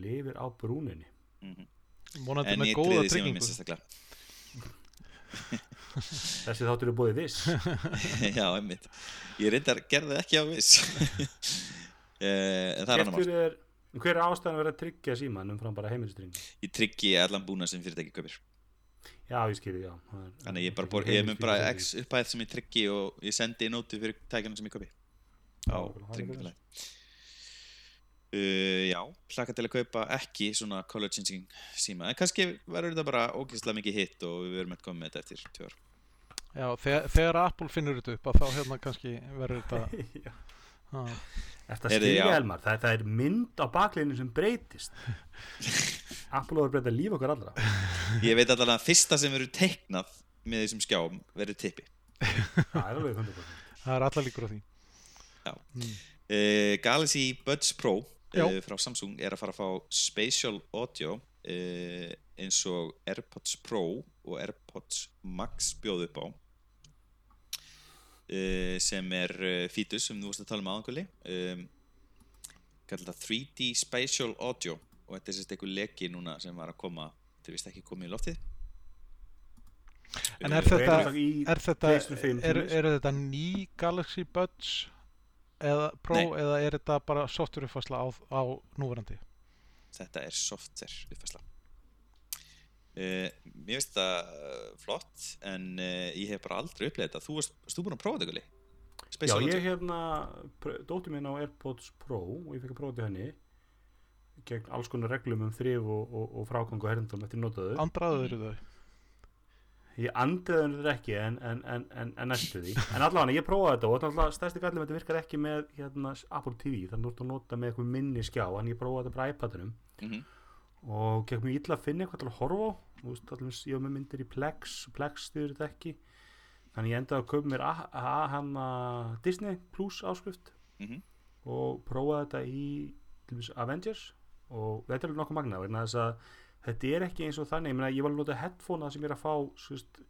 lifir á brúninni. Mm Vonandi En með ég góða triði síma tryggingu. minn sérstaklega. Þessi þáttur er búið viss. Já, einmitt. Ég reyndar gerði ekki á viss En það er annar mál. er, hver er ástæðan að vera að tryggja síman umfram bara heimilistring Ég tryggi allan búna sem fyrirtæki kaupir. Já ég skilji, já. Það er- Þannig að ég er bor, ég með bara x upphæð sem ég tryggi og ég sendi nótu fyrir tækjana sem ég kaupi. Á tryggingafélagi uh, Já, hlaka til að kaupa ekki svona color changing síma. En kannski verður þetta bara ógeðslega mikið hitt og við verum eitthvað með þetta eftir ár. Já, þegar, þegar Apple finnur þetta upp að þá hérna kannski verður þetta Þetta Heyrðu, skilja. Elmar, það, það er mynd á bakleginu sem breytist. Apple á að breyta líf okkar allra. Ég veit allavega að fyrsta sem verður teiknað með þessum skjám verður tippi. Það er alveg 100% það er allar líkur á því. Uh, Galaxy Buds Pro uh, frá Samsung er að fara að fá Spatial Audio uh, eins og AirPods Pro og AirPods Max bjóð upp á uh, sem er uh, Fetus sem þú varst að tala um aðanguli um, kallar þetta 3D Spatial Audio. Og þetta er sérst eitthvað leki núna sem var að koma þetta er vist ekki komið í loftið. En er þetta, er er þetta, PlayStation 5 er, er þetta ný Galaxy Buds eða Pro Nei. eða er þetta bara software uppfærsla á, á núverandi? þetta er software uppfæsla uh, mér finnst það uh, flott en uh, ég hef bara aldrei upplegað þetta þú varst, varst þú búin að prófa þetta Gulli? Já, ég hérna dóttir minn á AirPods Pro og ég fekk að prófa til henni gegn alls konar reglum um þrif og, og, og frágang og herndum eftir notaðu Andraður eru þau? Ég henni þetta ekki en, en, en, en, en næstu því En allavega, ég prófaði þetta og náttúrulega stærsti gallum þetta virkar ekki með hérna, Apple TV þannig að þú ert að nota með eitthvað minni skjá en ég prófaði þetta bara á iPadunum Mhm. Og gekk mjög illa að finna eitthvað til að horfa á. Veist, allir, ég var með myndir í Plex Plex styrir þetta ekki. Þannig ég endaði að kaupa mér hana Disney Plus áskrift Mhm. og prófaði þetta í dæmis Avengers. Og þetta er nokkuð magna þetta er ekki eins og þannig. Ég, meina, ég var að nota headphonea sem ég er að fá svist,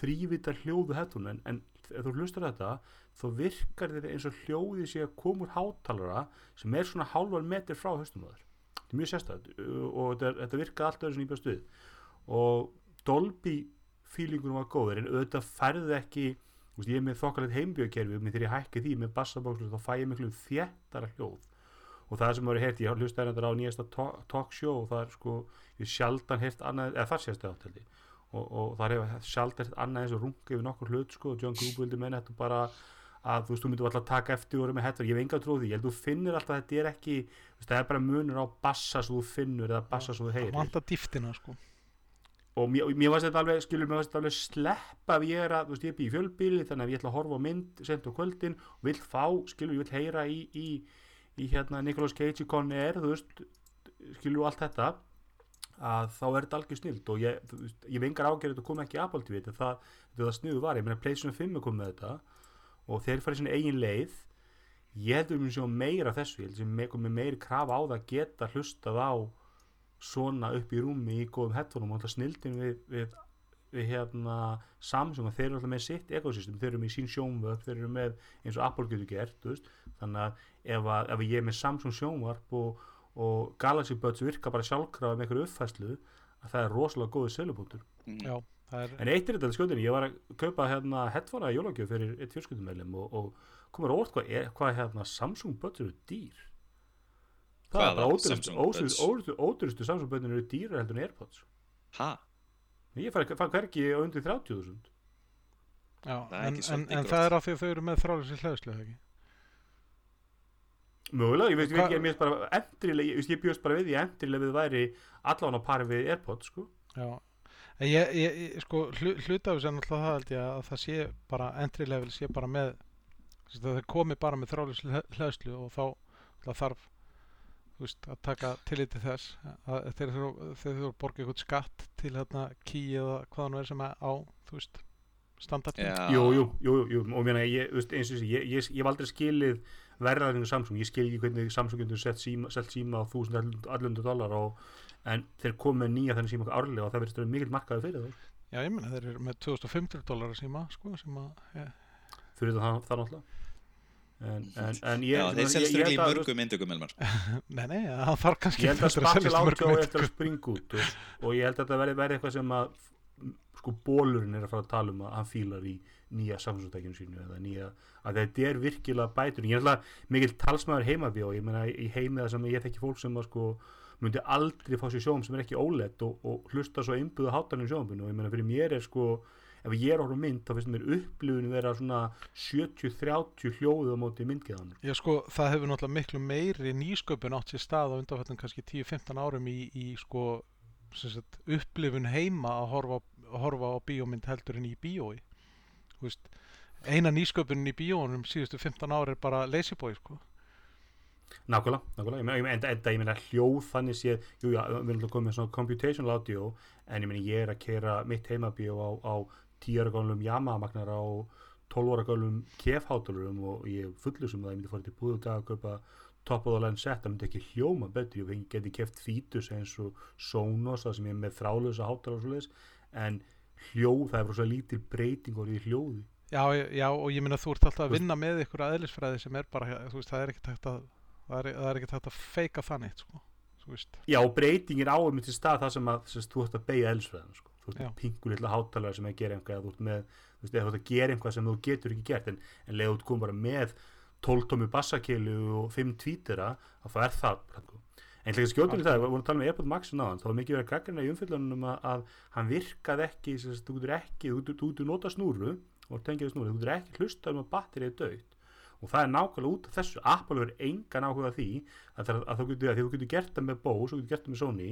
þrývita hljóðu headphone en, en ef þú hlustar þetta þá virkar þetta eins og að koma úr hátalara sem er svona hálfar metr frá höstum á þér þetta er mjög sérstætt og þetta, þetta virkaði allt öðru sem ég bjóst við. Og Dolby feelingunum var góður en auðvitað færði ekki veist, ég er með þokkalegt heimbjöðkerfi og þegar ég hækki því með bassabókslu þá fæ ég miklu þéttara hljóð. Og það sem voru heyrt, ég hlusta þetta á nýjasta talk- talk show og það er sko sjaldan heyrt annað, eða það sést það áttaldi og, og það hefur sjaldan heyrt annað eins og runga yfir nokkur hlut sko og John Gruber vildi menna þetta bara að þú veist, þú myndir alltaf taka eftir og vera með hettar, ég hef enga trú á því, ég held þú finnir alltaf að þetta er ekki, þú veist, það er bara munur á bassa sem þú finnur eða bassa sem þú það heyrir. vantar dýftina sko. Og mér, mér varst þetta alveg, skilur, mér varst þetta alveg sleppa ef ég er að, þú veist, ég er býð í fjölbíli þannig að ég ætla að horfa á mynd sent á kvöldin og vil fá, skilur, ég vil heyra í, í, í hérna Nicolas Cage í Con Air, þú veist, skilur allt þetta að þá er þetta algjör snild. Og ég, ég hef engar ágjörð þetta kom ekki Apple TV, þetta er það, er það sniðu var, ég meina PlayStation 5 er komið með þetta og þeir farið sinni eigin leið. Ég heldur mér sjá meira þessu, ég heldur sem komið meiri krafa á það að geta hlustað á svona upp í rúmi í góðum headphoneum og alltaf snildin við, við, við hérna Samsung að þeir eru alltaf með sitt ekosystem, þeir eru með sín sjónvörp þeir eru með eins og Apple getur gert veist. þannig að ef, að ef ég er með Samsung sjónvarp og, og Galaxy Buds virka bara sjálfkrafa með einhverju uppfæslu að það er rosalega góður selubútur já, er en eitt er þetta skjöldinni, ég var að kaupa hérna headphone að jólagjöf fyrir eitt fjölskyldumælum og, og komur óvart hvað, er, hvað hérna Samsung Buds eru dýr. Það Hvaða er Samsung ódýrustu- ódýrustu Samsung Buds eru dýrar heldur en Airpods. Ha? ég fann, hvergi á undir 30.000 Já, Það en, en, en það er af því að þau eru með þrálisir hlæðslu ekki? Mögulega, ég veit ég ekki, endrileg, ég, ég bjóst bara við að endrileg við væri allan á pari við Airpods sko. Já, ég, ég, ég sko hlu, hluta af þessu er náttúrulega það held ég að það sé bara entry level sé bara með að það komi bara með þrálisir hlæðslu og þá þarf veist, að taka tillit til þess að þeir þurfa þeir þurfa að borga eitthvað skatt til hérna ký eða hvað hann er sem er á þú veist, standardin Já. jú, jú, jú, jú, og mér ég, þú veist, eins og þessi, ég, ég, ég hef aldrei skilið verðræðinu Samsung, ég skil ekki hvernig Samsung getur sett síma, síma á 1000 dólar og, en þeir komu nýja þennan síma árlega og það verður mikill markaði fyrir það Já, ég meina þeir eru með 2500 dólar síma sko, sem að, ja, fyrir það, það náttúrulega. En, en, en ég, Já, þeir ég- selst ég ekki held í mörgum myndugum Elmar. Nei, nei, það þarf kannski ég held að í Audio mörgum er eftir að springa út og, og ég held að þetta verði, eitthvað sem að sko bólurinn er að fara að tala um að hann fílar í nýja samsótækjum sínu eða nýja, að þetta er virkilega bætur ég er alltaf mikill talsmaður heimabjó ég meina í heimiða sem ég þekki fólk sem að sko myndi aldrei fá sér sjóum sem er ekki óleitt og, og hlusta svo einbúðu hátanum sjóumbinu og ég meina fyrir mér er sko ef ég er á mynd þá finnst mér upplifun vera svona 70-30 hljóðu á móti myndgeðan Já sko, það hefur náttúrulega miklu meiri nýsköpun átt sér stað á undanfættum kannski 10-15 árum í, í sko sagt, upplifun heima að horfa, horfa á bíómynd heldur en í bíói. Eina nýsköpunin í bíónum síðustu 15 ári er bara Lazy Boy sko Nákvæmlega, nákvæmlega, ég meina, enda, ég meina hljóð þannig sé, jú, já, við erum alltaf komið með svona computational audio, en ég meina, ég er að kera mitt heimabíó á, á 10 ára gálum Yamaha-magnar á 12 ára gálum kefhátalurum og ég fullur sem það, ég myndi fara til búðu dag að kaupa top of the line set, það myndi ekki hljóma betur, ég geti keft Fítus eins og Sonos, það sem ég er með þrálusa hátalar og svoleiðis, en hljóð, það er bara svo lítil breyting orðið í hljóði. Já, já, og ég meina þú ert alltaf að vinna með ykkur aðeinsfræði sem er bara, þú veist, það er ekki tægt að það er, er ekki tægt að feika þannig sko, Já, breytingin á um til stað það sem að sem þú ert að beigja elsfræðin sko. þú með pingur litla hátalara sem að gera einhvað þú ert að gera einhvað sem þú getur ekki gert en, en leið út kom bara með 12 tómi bassakilu og 5 tvítera að það er það sko. skjótum við það, við vorum að tala um Airpod Max náðan, þá var mikið verið að gaggrina í umfyllunum að, að hann virkaði ekki þú getur ekki, þú getur- nota snúru og tengið snúru, þú getur ekki hlusta um að batterið er dögt og það er nákvæmlega út af þessu. Apple verður áhuga af því að, það, að þú getur, að getur gert það með Bose og getur gert það með Sony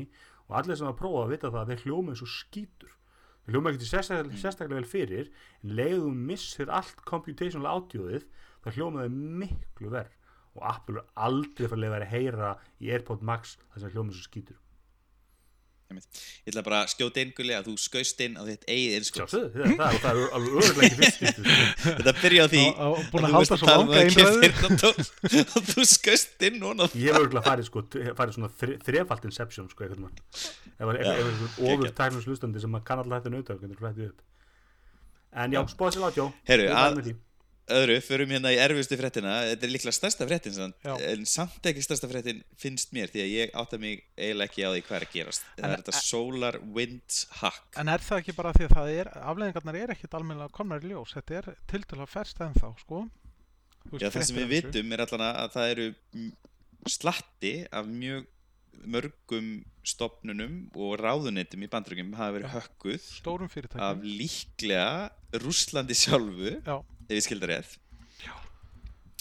og allir sem að prófa að vita það að þeir hljóma eins og skítur. Þeir hljóma ekkert sérstaklega, sérstaklega vel fyrir en leiðu missir allt computational audioið það hljóma þeir miklu verð og Apple er aldrei að leiða að heyra í AirPod Max það sem hljóma eins og skítur Ég ætla bara að skjóta inn gulli að þú skaust inn á þitt eigið sjálfsögðu, það, það, það er alveg örgulega ekki fyrst sko. Þetta byrja á því Á- á- búin að þú langa að einræðu. keyptir heyrnartól og þú skaust inn núna. Ég hef örgulega farið, sko, farið svona þre, þrefald inception sko, eitthvað mann ef það er eitthvað ofur tæknum slustandi sem maður kann alltaf nauta það flætti upp. En já, spóða sér átjó Heyrðu, Ég er að-. Öðru, förum hérna í erfiðustu fréttina. Þetta er líklega stærsta Já. En samt ekki stærsta fréttin finnst mér Því að ég átta mig eiginlega ekki á því hvað er að gerast. Það En- er þetta Solar Winds Hack? En er það ekki bara því að það er, afleðingarnar er ekkit almennilega komnar í ljós, þetta er til til að ferst ennþá, sko. Veist, Já, það sem við vitum er allan að það eru slatti af mjög mörgum stopnunum og ráðunetum í bandröngum hafa verið hökkuð af líklega Rússlandi sjálfu Já, ef ég skildar rétt Já.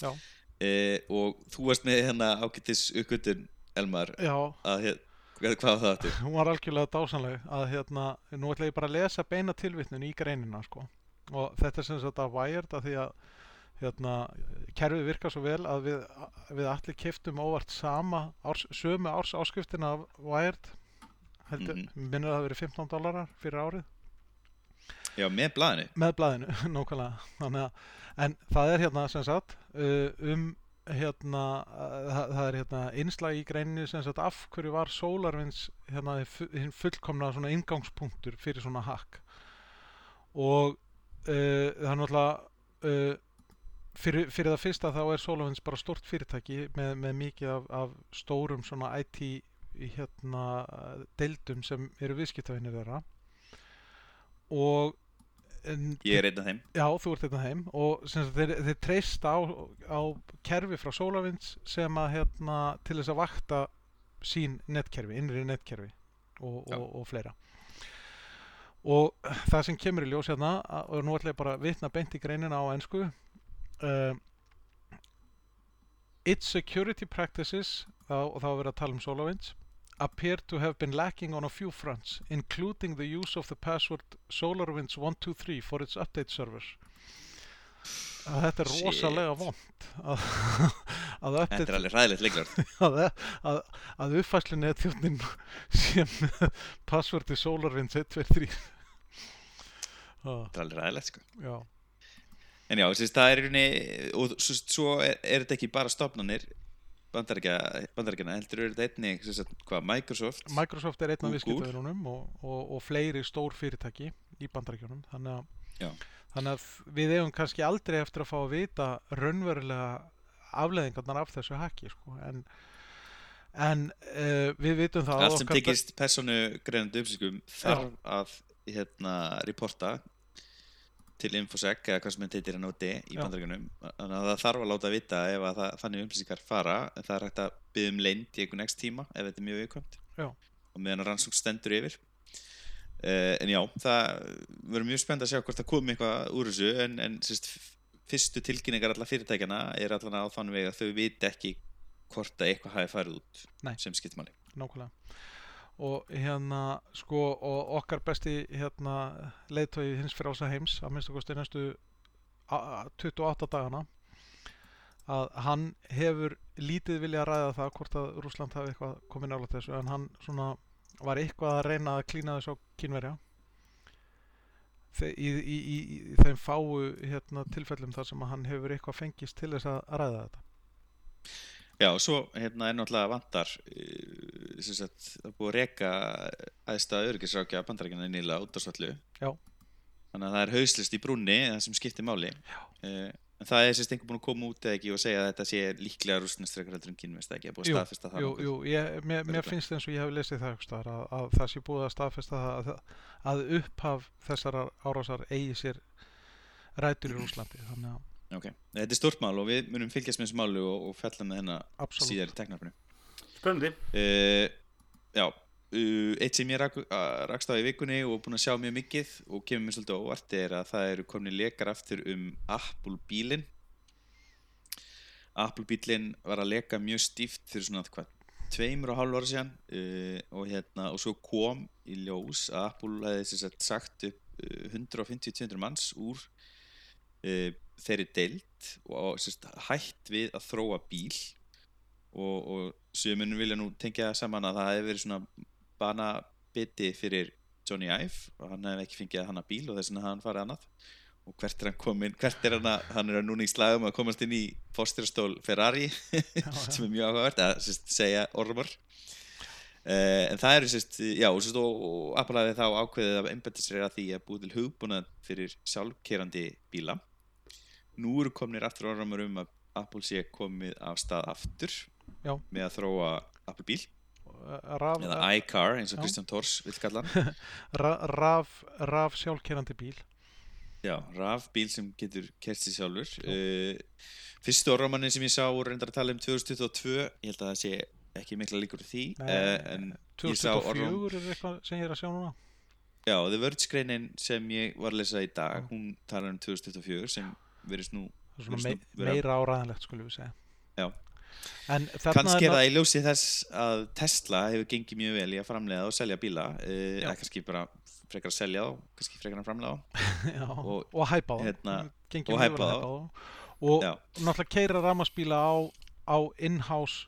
Já. Eh, og þú varst með hérna ágættis uppgötun Elmar já, að hér, hvað það áttu? hún var algjörlega dásanleg að hérna, nú ætla ég bara að lesa beina tilvitnun í greinina, sko. Og þetta er sem sagt að Wired að því að hérna, kerfið virkar svo vel að við, við allir keftum óvart sama árs, sömu árs áskriftina af Wired heldur, mm Mhm. minnir að það verið 15 dólarar fyrir árið Já, með blaðinu. Með blaðinu, nákvæmlega. En það er hérna sem sagt uh, um hérna uh, það, er hérna innslag í greininni sem sagt af hverju var SolarWinds hérna fullkomna svona ingangspunktur fyrir svona hack. Og uh, það er náttúrulega uh, fyrir, fyrir það fyrsta þá er SolarWinds bara stort fyrirtæki með, með mikið af, af stórum svona IT hérna deildum sem eru viðskiptavinir þeirra og en, Ég er einn af þeim. Já, þú ert þetta heim og sem sagt, þeir, þeir treyst á, á kerfi frá SolarWinds sem að hérna til þess að vakta sín netkerfi, innri netkerfi og, og, og fleira. Og það sem kemur í ljós hérna og nú ætla ég bara að vitna beint í greinina á ennsku uh, Its security practices þá, og þá er verið að tala um SolarWinds appear to have been lacking on a few fronts, including the use of the password SolarWinds123 for its update server. Að þetta er Shit. rosalega vond að, að, Þetta update, er alveg ræðilegt leiklar að, að, uppfæslu netþjóðnin sé með passwordi SolarWinds123. Ah, Þetta er alveg ræðilegt sko já, En já, það er í rauninni og svo, er, er þetta ekki bara stopnanir bandaríkjana, heldur eru þetta einnig sagt, hvað, Microsoft? Microsoft er einn af Google. viðskiptavinunum og, og, og fleiri stór fyrirtæki í bandaríkjunum. Þannig að, þannig að við eigum kannski aldrei eftir að fá að vita raunverulega afleðingarnar af þessu hacki sko. en, en uh, við vitum það að allt sem tekist personu greinandi upplýsingum þarf að hérna, reporta til Infosec eða hvað sem þetta heitir hann úti í Já. bandaríkjunum. Þannig að það þarf að láta vita ef að það, þannig upplýsingar fara. En það er hægt að byggja um leynd í einhvern next tíma ef þetta er mjög viðkvæmt. Og meðan að rannsókn stendur yfir. Uh, en já, það verður mjög spennt að sjá hvort það komi eitthvað úr þessu. En, en sérst, fyrstu tilkynningar alla fyrirtækjana er allan á þann veg að þau viti ekki hvort að eitthvað hafi farið út Nei. sem skiptir máli. Nákvæmlega og hérna sko og okkar besti hérna leiðtói hins fyrir ása heims að næstu a- a- 28 dagana að hann hefur lítið vilja að ræða það hvort að Rúsland hafi eitthvað komið nála þessu en hann svona var eitthvað að reyna að klína þessu á kínverja. Þe- í, í, í, í þeim fáu hérna, tilfellum þar sem hann hefur eitthvað fengist til þess að ræða þetta Já, og svo hérna er náttúrulega vantar uh, sem sagt, það er búið að reka aðstæða öryggisrákja bandarækjana nýla út svollu Já. þannig að það er hauslist í brúnni það sem skiptir máli. Uh, en það er sérst einhver búin að koma út eða ekki og segja að þetta sé líklega rústnestrekar heldur en kynvest ekki að búið að staðfesta það Jú, jú, ég, mér, mér finnst eins og ég hef lesið það staðar að, að það sé búið að staðfesta það að, að upphaf þessar árásar eigi sér rætur í Rúslandi þannig að Ok, þetta er stort mál og við munum fylgjast með þessu málu og, og fjalla með hennar síðar í teknarfinu Spennandi. uh, Já, uh, eitt sem ég rak, uh, rakst á í vikunni og búin að sjá mjög mikið og kemur mér svolítið óvart er að það eru komin lekar aftur um Apple bílinn Apple bílinn var að leka mjög stíft fyrir svona hvað tveimur og hálf ára síðan uh, og, hérna, og svo kom í ljós að Apple hefði sem sagt, sagt upp uh, 150-200 manns úr uh, þeirri deild og sagt, hætt við að þróa bíl. Og, og sömurinn vilja nú tengja saman að það hefði verið svona banabiti fyrir Johnny Ive og hann hefði ekki fengið að hanna bíl og þess vegna hann farið annað. Og hvert er hann komin, hvert er hann að hann er að núna í slagum að komast inn í fórstyrastól Ferrari sem er mjög áhugavert að sérst, segja ormar uh, en það eru sérst, já, sérst, og, og Apple hafði þá ákveðið að einbætti sér að því að búið til hugbúnað fyrir sjálfkerandi bíla nú eru komnir aftur áramur um að Apple sé komið af stað aftur Já. með að þróa Apple bíl. Raf, eða iCar eins og Já. Kristján Tors vil kalla raf, raf sjálfkerandi bíl. Já, raf bíl sem getur kert sér sjálfur. Uh, Fyrstu áramannin sem ég sá voru reyndar að tala um 2022 ég held að það sé ekki mikla líkur því Nei, uh, sá 2004 orðum er eitthvað sem ég er að sjá núna. Já, The Verge greinin sem ég var að lesa í dag hún talar um 2024 sem verðist nú Það vera- meira áræðanlegt skulum við segja Já. kannski er það í ljósi þess að Tesla hefur gengið mjög vel í að framlega og selja bíla Já. eða kannski bara frekar að selja þá kannski frekar að framlega og- og, og hæpa hérna, og mjög hæpa vel að þá. hæpa þá og Já. náttúrulega keira rafmagsbíla á, á in-house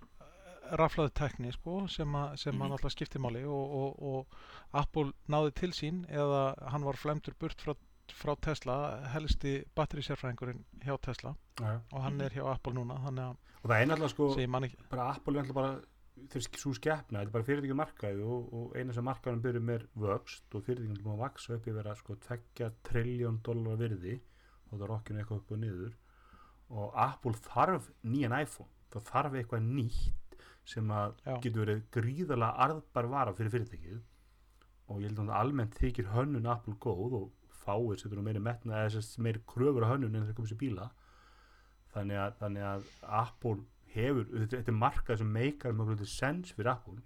raflaðu tekni sko, sem, a, sem Mhm. að náttúrulega skipti máli og, og, og Apple náði til sín eða hann var flemdur burt frá, frá Tesla helsti batterísérfræðingurinn hjá Tesla já. og hann er hjá Apple núna að og það er náttúrulega sko bara Apple er náttúrulega bara þeir svo skeppna, þetta er bara fyrirtæki markaði og, og eina sem markaðum byrjum er vöxt og fyrirtækjum er búin að vaksa upp í að vera sko 2 triljón dólar virði og það er okkinu eitthvað upp og niður og Apple þarf nýjan iPhone það þarf eitthvað nýtt sem að Já. getur verið gríðarlega arðbar vara fyrir fyrirtækið og ég held að almennt þykir hönnun Apple góð og fáir setur nú meiri metna eða að meiri kröfur á hönnun en þeir komið sér bíla. Þannig að, þannig að Apple hefur, þetta, er markað sem meikar mjög sens fyrir Apple.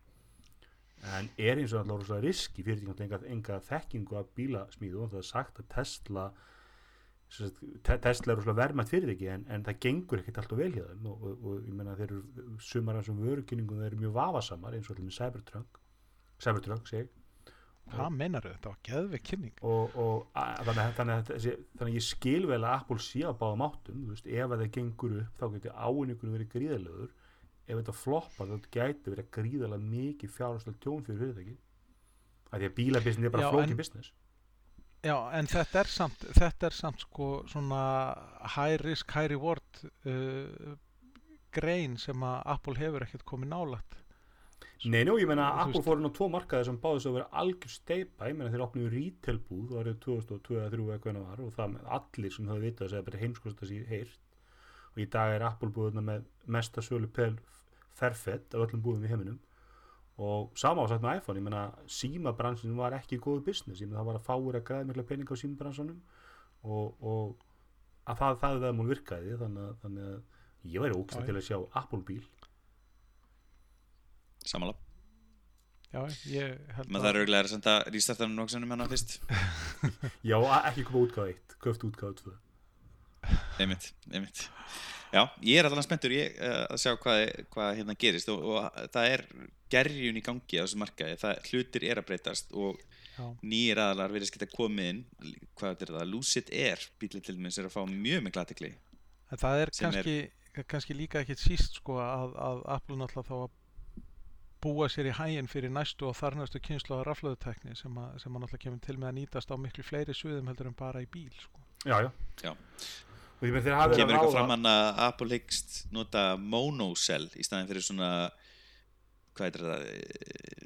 En er eins og alltaf rosa riski fyrir því enga, enga þekkingu af bílasmíðu og það er sagt að Tesla sem sagt, Te- Tesla er rosalega verðmætt fyrir því en, en það gengur ekkert alltaf vel hjá þeim. Og, og, og ég menna þeir eru sumar af þessum vörukynningum þeir eru mjög vafasamar eins og allir með Cybertruck. Cybertruck seg hvað meinar þetta var geðveik kynning. Og, og að, þannig, að- þannig, að, þannig að ég skil vel að Apple sé að báða máttum veist, ef að það gengur upp þá getur áinningunum verið gríðalegur ef þetta floppar þá gæti verið gríðalega mikið fjárháslega tjón fyrir fyrirtæki af því að bílabisnin er bara Já, flóki en- business. Já, en þetta er samt, þetta er samt sko svona high risk, high reward uh, grein sem að Apple hefur ekkert komið nálagt. Nei, nú, ég meina að Apple fór inn á tvo markaði sem báðist að vera algjör steipa, ég meina þeir opnuðu retail búð árið 2002 eða 2003 eitthvað en var og það með allir sem höfðu vitað að segja bara heimskost að sé heyrt. Og í dag er Apple búðuna með mesta sölu pel ferfett af öllum búðum í heiminum. Og sama á sagt með iPhone, ég meina símabransin var ekki góðu business, ég meina það var að fáir að græða mikla pening á símabransanum. Og, og að það, það er það mál virkaði þannig að, þannig að ég væri ógst til að sjá Apple bíl samanlap Já, ég held maður þarf auðvitað að senda rístartanum nokkuð hana fyrst. Já, ekki koma útgáð 1, köft útgáð 2 einmitt, einmitt. Já, ég er allan spenntur ég, uh, að sjá hvað, hvað hérna gerist og, og það er gerjun í gangi á þessu markaði, það, hlutir er að breytast og Já. nýjir aðalar verðist geta komið inn hvað er það, Lucid Air bílinn til dæmis er að fá mjög aðtekli En það er sem er- kannski, kannski líka ekkit síst sko að, að Apple náttúrulega þá að búa sér í hæginn fyrir næstu og þar næstu kynslu á raflöðutekni sem, að, sem að náttúrulega kemur til með að nýtast á miklu fleiri sviðum heldur en bara í bíl sko. Já, já. Já. Og ég með þeir hafa verið kemur að eitthvað fram hann að Apple hyggst nota monocell í staðin fyrir svona hvað heitir það eh,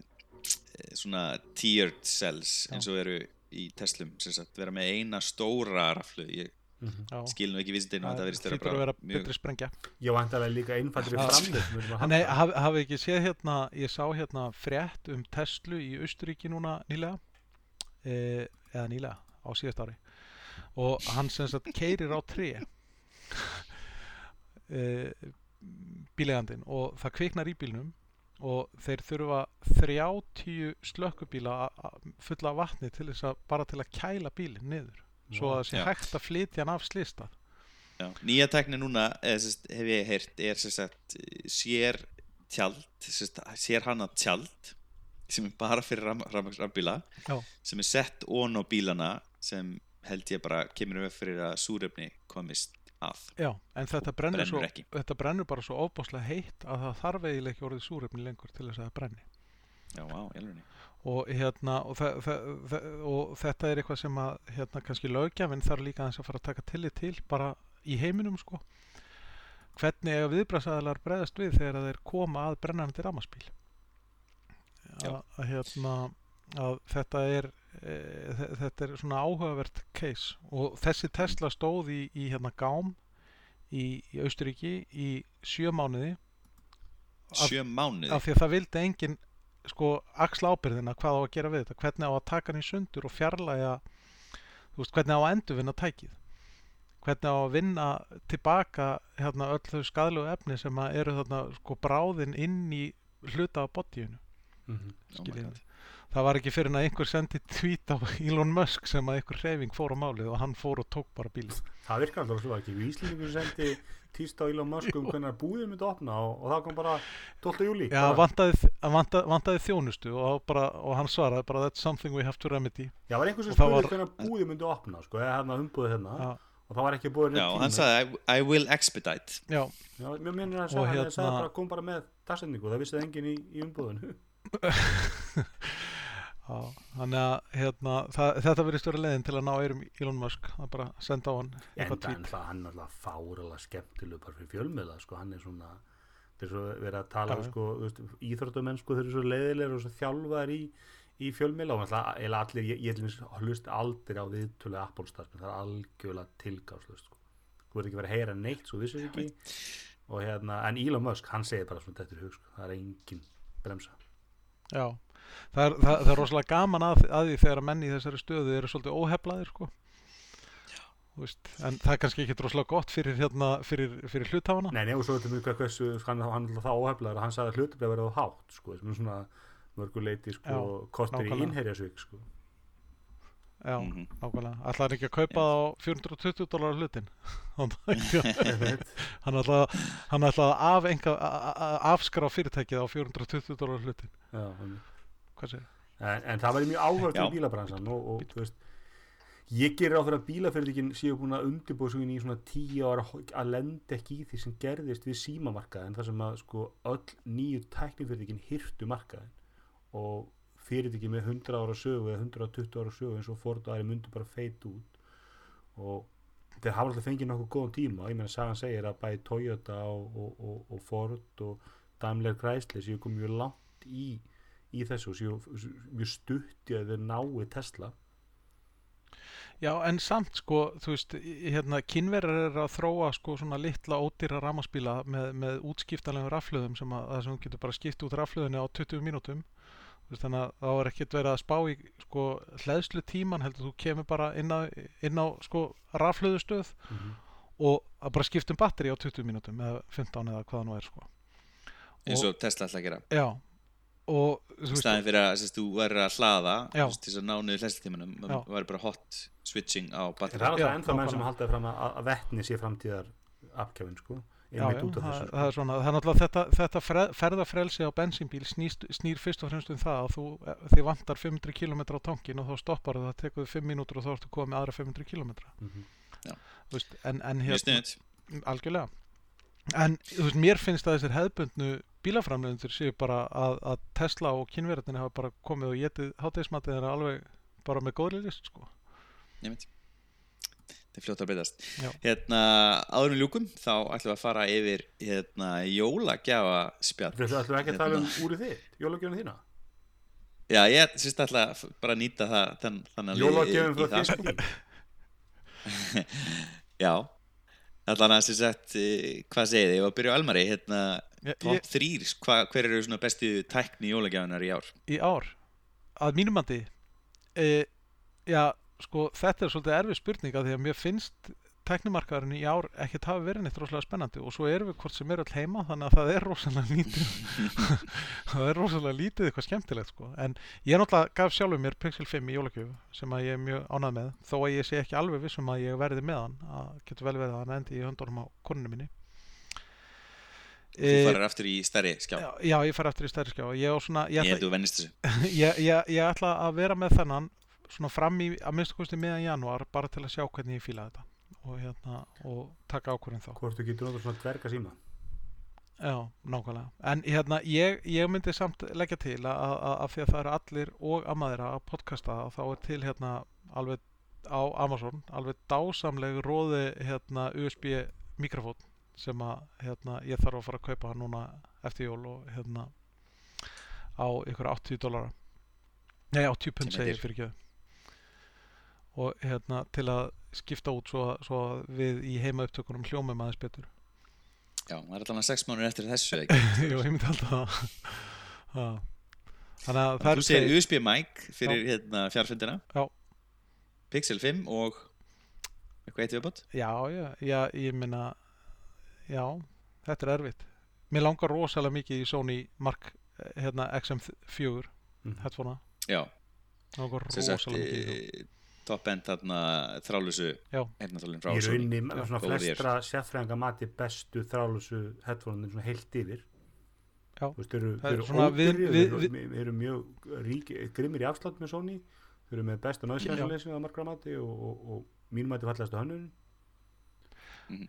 svona tiered cells eins og eru í Teslum sem sagt, vera með eina stóra raflu ég Mhm. Já, skil nú ekki vísindinu að það það vera hlýtur að vera betri sprengja. Já, vantarlega líka einfaldri Já. framleiðslu Nei, haf, hafið ekki séð hérna, ég sá hérna frétt um Tesla í Austuríki núna nýlega, e, eða nýlega, á síðast ári. Og hann sem sagt keirir á tré e, bílegandinn og það kviknar í bílnum og þeir þurfa 30 slökkubíla fulla af vatni til þess að bara til að kæla bílinn niður svo að það sé hægt að flytja hann af slistað Já, nýja tækni núna eða, sérst, hef ég heyrt er sem sagt, sér tjald sérst, sér hana tjald sem er bara fyrir rafbíla sem er sett ón á bílana sem held ég bara kemur við fyrir að súrefni komist að. Já, en þetta brennur, brennur svo, þetta brennur bara svo óbáslega heitt að það þarf eiginlega ekki orðið súrefni lengur til þess að það brenni. Já, á, jælunni og, hérna, og, og þetta er eitthvað sem að hérna, kannski lögjafinn þarf líka aðeins að fara að taka tillit til bara í heiminum sko. Hvernig eiga viðbrasaðalar bregðast við þegar þeir koma að brennandi ramaspíl að, að, hérna, að þetta er e, þe- þetta er svona áhugavert case. Og þessi Tesla stóð í, í hérna gám í, í Austuríki í sjö mánuði. Sjö mánuði? af því að það vildi enginn sko axla ábyrðina hvað á að gera við þetta hvernig á að taka hann í sundur og fjarlæga þú veist, hvernig á að endurvinna tækið hvernig á að vinna tilbaka hérna öll þau skadlegu efni sem að eru þarna sko bráðin inn í hluta af bodyinu Mhm. Oh my skiljið. Það var ekki fyrir en að einhver sendi tweet á Elon Musk sem að einhver hreyfing fór á málið og hann fór og tók bara bílinn Það virkar alltaf svo ekki. Íslendingur sendi tíst á Elon Musk um hvernig búðið myndi opna og, og það kom bara 12. júli. Já, vantaði, vantaði, vantaði þjónustu og, bara, og hann svaraði bara that's something we have to remedy Já, var einhver sem það spurði var- hvernig búðið myndi opna, sko, eða hérna umbúðið hérna Já, og það var ekki búið já, hann sagði I, I will expedite já, Já, mér minnir að hann hérna- sagði bara kom bara með dagsendingu, það vissi enginn í, í umbúðinu. já þannig að hérna, það, þetta verðist vera leiðin til að ná eyrum Elon Musk er bara að senda á hann En það hann er alltaf fáralega skemmtileg bara fyrir fjölmiðla, sko, hann er svona eru svo verið að tala um, sko, íþróttamenn, sko, þeir eru svo leiðilegir og svo þjálfar í, í fjölmiðla og allir, ég, ég dæmis hlust aldrei á viðtölu Apple starfsmenn, það er algjörlega tilgáðslust, sko. Þú verður ekki verið að heyra neitt, svo vissir ekki og hérna, en Elon Musk, hann segir bara svona þetta er hug, sko, það er engin bremsa. Já, það er, það, það er rosalega gaman að, að því þegar menn í þessari stöðu eru svolítið óheflaðir sko. Þú veist, en það er kannski ekki rosalega gott fyrir, hérna, fyrir, fyrir hlutafana Nei, nei, og svo þetta mjög hvað hversu, hann, hann er það óheflaður að hann sagði að hlutabæði verið á hátt, sko, sem er svona mörguleiti, sko, kortir í innherjasvík, sko. Já, Mhm. nákvæmlega Ætlaði hann ekki að kaupa það á 420 dólar hlutin Hann hann ætlaði hann ætlaði að afskrá fyrirtækið á 420 dólar hlutin Já, einmitt. En, en það væri mjög Já. til bílabransan og, og þú veist ég gerir á fyrir að bílafyrirtækin séu búin að undirbúið svo í svona tíu ára að lenda ekki í því sem gerðist við símamarkaðin þar sem að sko öll nýju tæknifyrirtækin hirtu markaðin og fyrirtæki með 100 ára sögu eða 120 ára sögu eins og Ford og aðri myndu bara feit út. Og þeir hafa alltaf fengið nokkuð góðan tíma. Ég meina Sagan segir að bæði Toyota og, og, og, og Ford og Daimler Chrysler séu komið mjög langt í í þessu mjög stutt í að þeir nái Tesla Já, en samt sko, þú veist, hérna, kynverjar eru að þróa sko svona litla ódýra ramaspíla með, með útskiptalegum raflöðum sem að, að sem getur bara skipt út raflöðinni á 20 mínútum. Þannig að þá er ekkert verið að spá í sko hleðslu tíman heldur þú kemur bara inn á, inn á sko raflöðustöð og að bara skipta um batteri á 20 mínútum eða 15 eða hvað það nú er sko. eins og Tesla ætla að gera Já, og þú í veist, staðin fyrir að sérst, þú verður að hlaða veist, til þess að ná niður hlæstitímanum Já. það verður bara hot switching á batteri það er alltaf ennþá menn sem haldaði fram að, að vetni sé framtíðar afkjöfin sko Já, einmitt já, út af það, þessu sko. það er svona, það er náttúrulega þetta, þetta fre- ferðafrelsi á bensínbíl snýst, snýr fyrst og fremst um það að þú, þið vantar 500 km á tankin og þá stoppar það, tekur þið 5 mínútur og þá ertu komið aðra 500 km Mhm. veist, en, en hérna, algjörlega. En veist, mér finnst að þessir hefðbundnu bílaframlegendur séu bara að, að Tesla og kynverðinni hafa bara komið og getið hátegismatið þeirra alveg bara með góðri list sko. Nefnt. þetta er fljótt að breytast Já. hérna, áður með ljúkum þá ætlum við að fara yfir hérna, jólagjafa spjall Þú ætlum ekki að tala um úrið þitt, jólagjöfum þína já, ég syns ætla að f- bara nýta það þann, þannig að Jólagjöfum frá þér sko. já allan að sem sagt eh, hvað segið þið, ég var að byrja á Elmari hérna, ég, ég, top 3, hva, hver eru svona bestu tækni jólagjafinar í ár? Í ár? Að mínumandi e, já, sko þetta er svolítið erfið spurning að því að mér finnst tæknimarkaðurinn í ár ekkert hafi verið neitt rosalega spennandi og svo erum við hvort sem er öll heima þannig að það er rosalega lítið. Það er rosalega lítið eitthvað skemmtilegt sko. En ég náttúrulega gaf sjálfur mér Pixel 5 í jólagjöfu sem að ég er mjög ánægð með þó að ég sé ekki alveg vissum að ég verði með hann að getur vel verið að hann endi í höndunum á konunni minni þú farir aftur í stærri skjá. Já, já, ég fær aftur í stærri skjá. Ég, svona, ég, ég ætla, held þú vennist þessu. Ég, ég, ég ætla að vera með þennan svona fram í að minnstu kosti miðan janúar bara til að sjá hvernig ég fíla þetta og, hérna, og taka ákvörðin þá. Hvort þú getur náttúrulega svona dverga síma? Já, nákvæmlega. En hérna, ég, ég myndi samt leggja til að, að, að, að því að það eru allir og amaðira að podcasta og þá er til hérna alveg á Amazon alveg dásamleg róði hérna USB mikrofón sem að hérna, ég þarf að fara að kaupa núna eftir jól og hérna á ykkur 80 dólara nei 80 pund segir fyrir ekki. Og hérna til að skipta út svo, að- svo að við í heima upptökunum hljómum aðeins betur. Já, það er allan að sex mánuður eftir þessu? Jú, ég myndi alltaf Já. Þannig að það Þú segir USB mic fyrir hérna, fjárfundina Já. Pixel 5 og eitthvað eitt viðbót? Já, já, já, ég minna Já, þetta er erfitt. Mér langar rosalega mikið í Sony Mark eh, hérna, XM4 Mhm. headphonea. Já, Mér langar sem sagt rosalega mikið í það e, top end þarna þrálusu Já. heyrnartólin frá í Sony. rauninni Já. svona flestra sérfræðinga mati bestu þrálusu headphone svona heilt yfir. Já. Þeir eru, er eru svona við- við- þeir eru- mjög rík, grimmir í afslátt með Sony. Þeir eru með besta náðsjálfsleysing á margra mati og, og, og mín mati fallast á hönnun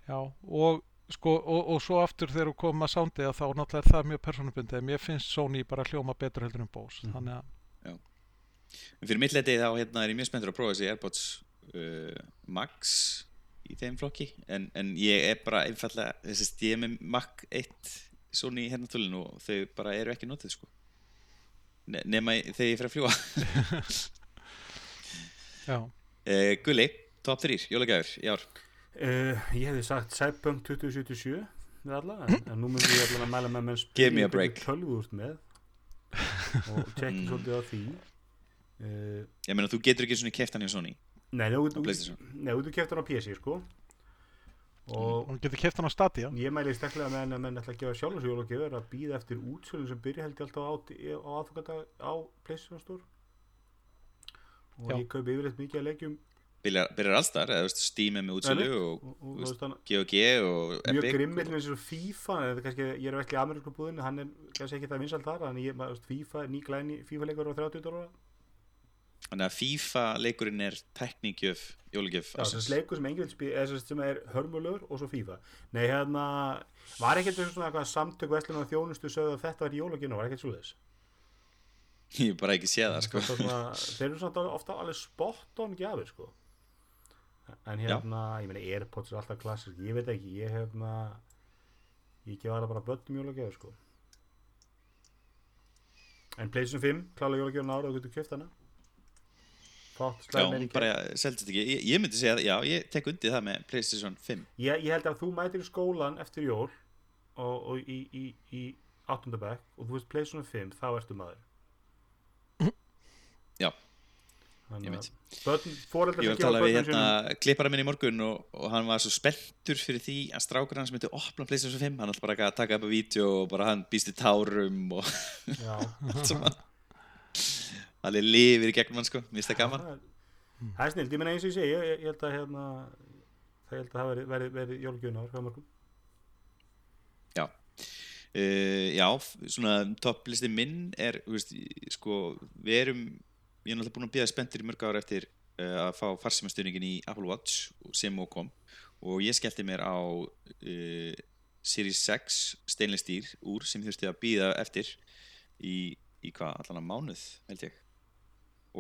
Já, og sko, og, og svo aftur þegar við komum að soundi að þá náttúrulega er það mjög persónubundið. En mér finnst Sony bara hljóma betur heldur en Bose Mhm. þannig að, En fyrir mitt leiti þá hérna, er ég mjög spenntur að prófa þessi Airpods uh, Max í þeim flokki. En, en ég er bara einfallega þess að ég er með Mac 1 Sony heyrnartólin og þau bara eru ekki notið sko. Ne nema þegar ég fer að fljúa já, uh, Gulli, top 3, jólagjafur í ár uh, ég hefði sagt Cyberpunk 2077 við alla, en, en nú myndi ég allan að mæla með menn Give me a break. tölvúrt með og tjekki Mm. svolítið á því uh, Ég meina þú getur ekki svona keft hann hjá Sony Nei, þú á hann á PC sko og hún getur keft hann á Stadia ég mæli steklega með en að menn ætla að gefa sjálf þessu jólagjöfur að býða eftir útsölun sem byrja held ég alltaf á, á aðfokadag á PlayStation Store og Já. ég kaupi yfirleitt mikið að leikjum Byrjar, byrjar allstar, eða Steam er með útsölu og og, og, og GOG og mjög Epic grimmil og, með þessu FIFA þetta er kannski, ég er ekki í amerísku búðinu hann er kannski ekki það vinsalt þar en ég, veist, FIFA, ný glæni FIFA leikur á 30 dólar Þannig að FIFA leikurinn er tekníkjöf, þessi leikur sem spila, eða sem er hörmulegur og svo FIFA. Nei, hérna, var svona eitthvað samtök vestlun og þjónustu sögðu að þetta var jólaginu, var ekkert svo þess. Ég bara ekki séð það sko þeir eru ofta alveg spot on gjafir, sko. En hérna, ég meina, Airpods er alltaf klassisk, ég veit ekki, ég hérna, ég gef það bara bönnum jólagjafir, sko. En PlayStation 5, klálega jólagjafin ára og þú getur kjöft hana. Já, hún bara seldist ekki. Ég, ég myndi segja, að- já, ég tek undir það með Playstation 5 ég, ég held að þú mætir í skólan eftir jól og, og í, í, í áttundabæk og þú veist Playstation 5 þá ertu maður. Já, Þannig ég að veit börn, Ég sem var að tala við hérna klippara minn í morgun og, og hann var svo spenntur fyrir því að strákur hans myndi opna Playstation 5 hann ætla bara að taka upp að vídeo og bara hann býst í tárum og já, allt saman. Allir lifir í gegnum hann sko, það gaman. Það er- snill, ég meina eins og ég segi ég, ég held að hérna það held að það veri, veri, veri jólgjöfun ár hjá mörgum uh, Já, svona topplisti minn er, þú veist, sko við erum, ég er náttúrulega búin að býða spenntur í mörg ára eftir uh, að fá farsímastöðningin í Apple Watch sem og kom. Og ég skellti mér á uh, Series 6 steinlega stýr úr sem þurfti að býða eftir í, í hvað, allan að mánuð held ég.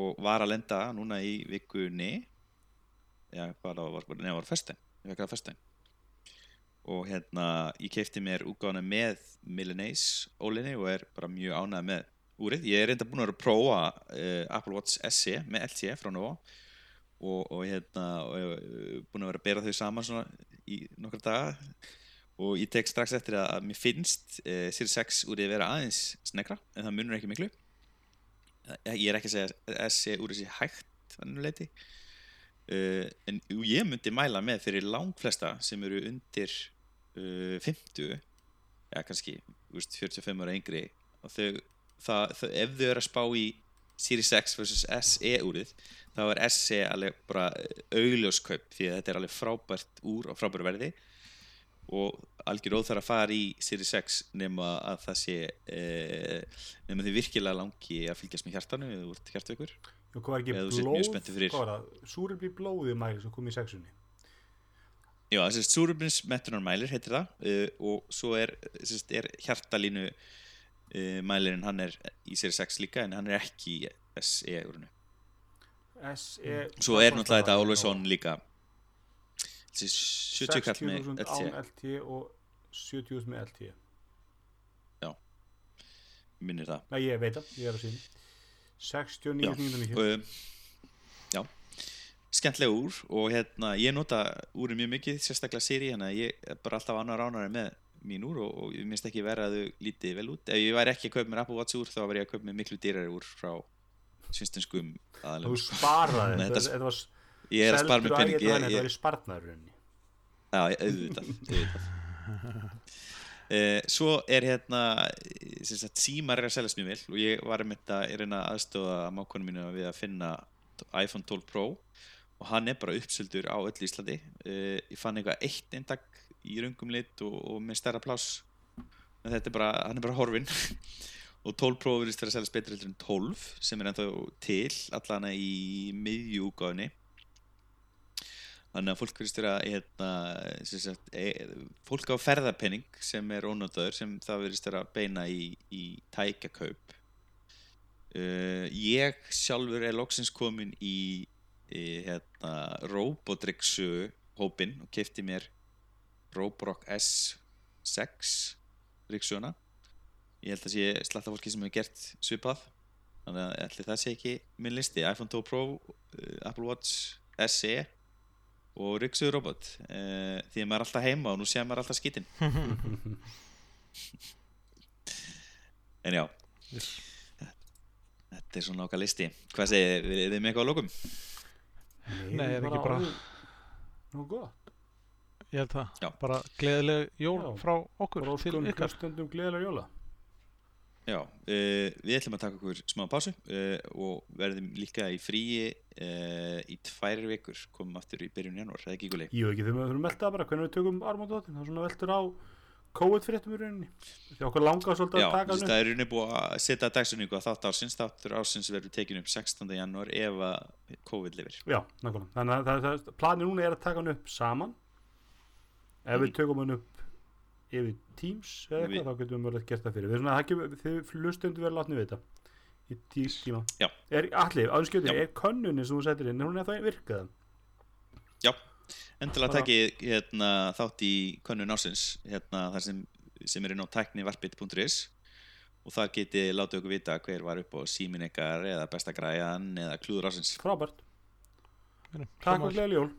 Og var að lenda núna í vikunni já, bara var, var, neða, var fyrstæn ég fekk það fyrstæn og hérna, ég kefti mér útgáðana með Milanese ólinni og er bara mjög ánægð með úrið. Ég er reynda búin að vera að prófa uh, Apple Watch SE með LTE frá Nova og, og hérna uh, búin að vera að bera þau saman svona í nokkra daga. Og ég tek strax eftir að, að mér finnst uh, Series 6 úrið vera aðeins snegra en það munur ekki miklu. Eh, ég er ekki að segja að SE úrið sé hægt þannig leiti uh, en ég myndi mæla með fyrir langflesta sem eru undir uh, 50 ja kannski veist, 45 ára yngri og þau, það, þau, ef þau eru að spá í Series X vs SE úrið þá er SE alveg bara augljóskaup því að þetta er alveg frábært úr og frábært verði. Og algjör óþar að fara í Series X nema að það sé eh, nema því virkilega langi að fylgjast með hjartanu eða ert hjartveikur og hvað var ekki blóð, hvað var það? Súrefni blóðið mæli sem kom í sexunni. Já, þessi súröfnins metronarmælir heitir það uh, og svo er, er hjartalínu uh, mælirinn, hann er í Series 6 líka en hann er ekki í SE úrinu. SE Svo er náttúrulega þetta Always On líka. Þessi 70 kall með 60.000 LTE, án LTE og 70.000 með LTE minnir það. Nei, ég veit það, ég er að sína 69.990 Uh, já, skemmtilega úr og hérna, ég nota úri mjög mikið, sérstaklega þannig að ég er bara alltaf annar ánari með mín úr og, og ég minnst ekki vera að þau lítið vel út. Ef ég væri ekki að kaupa mér Apple Watch úr, þá væri ég að kaupa mér miklu dýrari úr frá svinstinskum Þú aðalum. sparaði þetta, þetta- þetta var Ég er að spara mér pening. Þetta var í spartnaður rauninni. Já, auðvitað, auðvitað. Eh, svo er hérna símar er að seljast mjög vel og ég var einmitt að ég reyna að aðstofa mákonum mínu við að finna iPhone 12 Pro og hann er bara uppsöldur á öllu Íslandi eh, ég fann eitthvað eitt eintak í röngum lit og, og með stærra pláss. En þetta er bara, hann er bara horfinn. Og 12 Pro verðist vera að seljast betur heldur en 12 sem er ennþá til allana í miðjúgáðinni Þannig að fólk verðist vera hérna, sem sagt, e, fólk á ferðarpenning sem er ónótaður sem það verðist vera að beina í, í tækjakaup. Uh, ég sjálfur er loksins komin í, í hérna, Robotrixu hópin og kefti mér Roborock S6 Rixuna. Ég held að sé slatta fólki sem hefur gert svipað. Þannig að ætli það sé ekki minn listi. iPhone 12 Pro, uh, Apple Watch SE og Rixu robot uh, því að maður er alltaf heima og nú séð maður alltaf skítinn en já þetta er svona okkar listi hvað segir þið, er þið með eitthvað á lókum? Nei, er ekki bara- Nú gott. Ég held það. Já. Bara gleðileg jól Já. frá okkur Bara til ykkar. hlustendum gleðilega jóla. já, uh, við ætlum að taka okkur smá pásu uh, og verðum líka í fríi uh, í tvær vikur komum aftur í byrjun janúar, það er ekki ykkur leik Jú, ekki við þurfum melda bara hvernig við tökum armóndóttin. Það er svona veltur á COVID-fréttum í rauninni. Því okkur langar svolítið Já, að taka hann upp. það er rauninni búið að setja dagsunningu að þátt ársins, þáttur ársins verður tekin upp 16. janúar ef að COVID lifir Já, nákvæmlega. Þannig að það, það, planið núna er að taka hann upp saman. Ef við tökum hann upp yfir Teams eða Við- eitthvað, þá getum við verið að gera það fyrir. Við kemur, þið hlustendur verið látni við þetta. Í tí, tíma. Já. Er, allir, Já. er könnunin sem þú setur inn, er hún er það virkað? Já, endilega takið hérna, þátt í könnun ársins hérna, þar sem, sem er inn á tæknivarpit.is og það geti látið okkur vita hver var upp á símin ykkar eða besta græjan eða klúður ársins Frábært. Takk sömuleiðis. og gleðileg jól.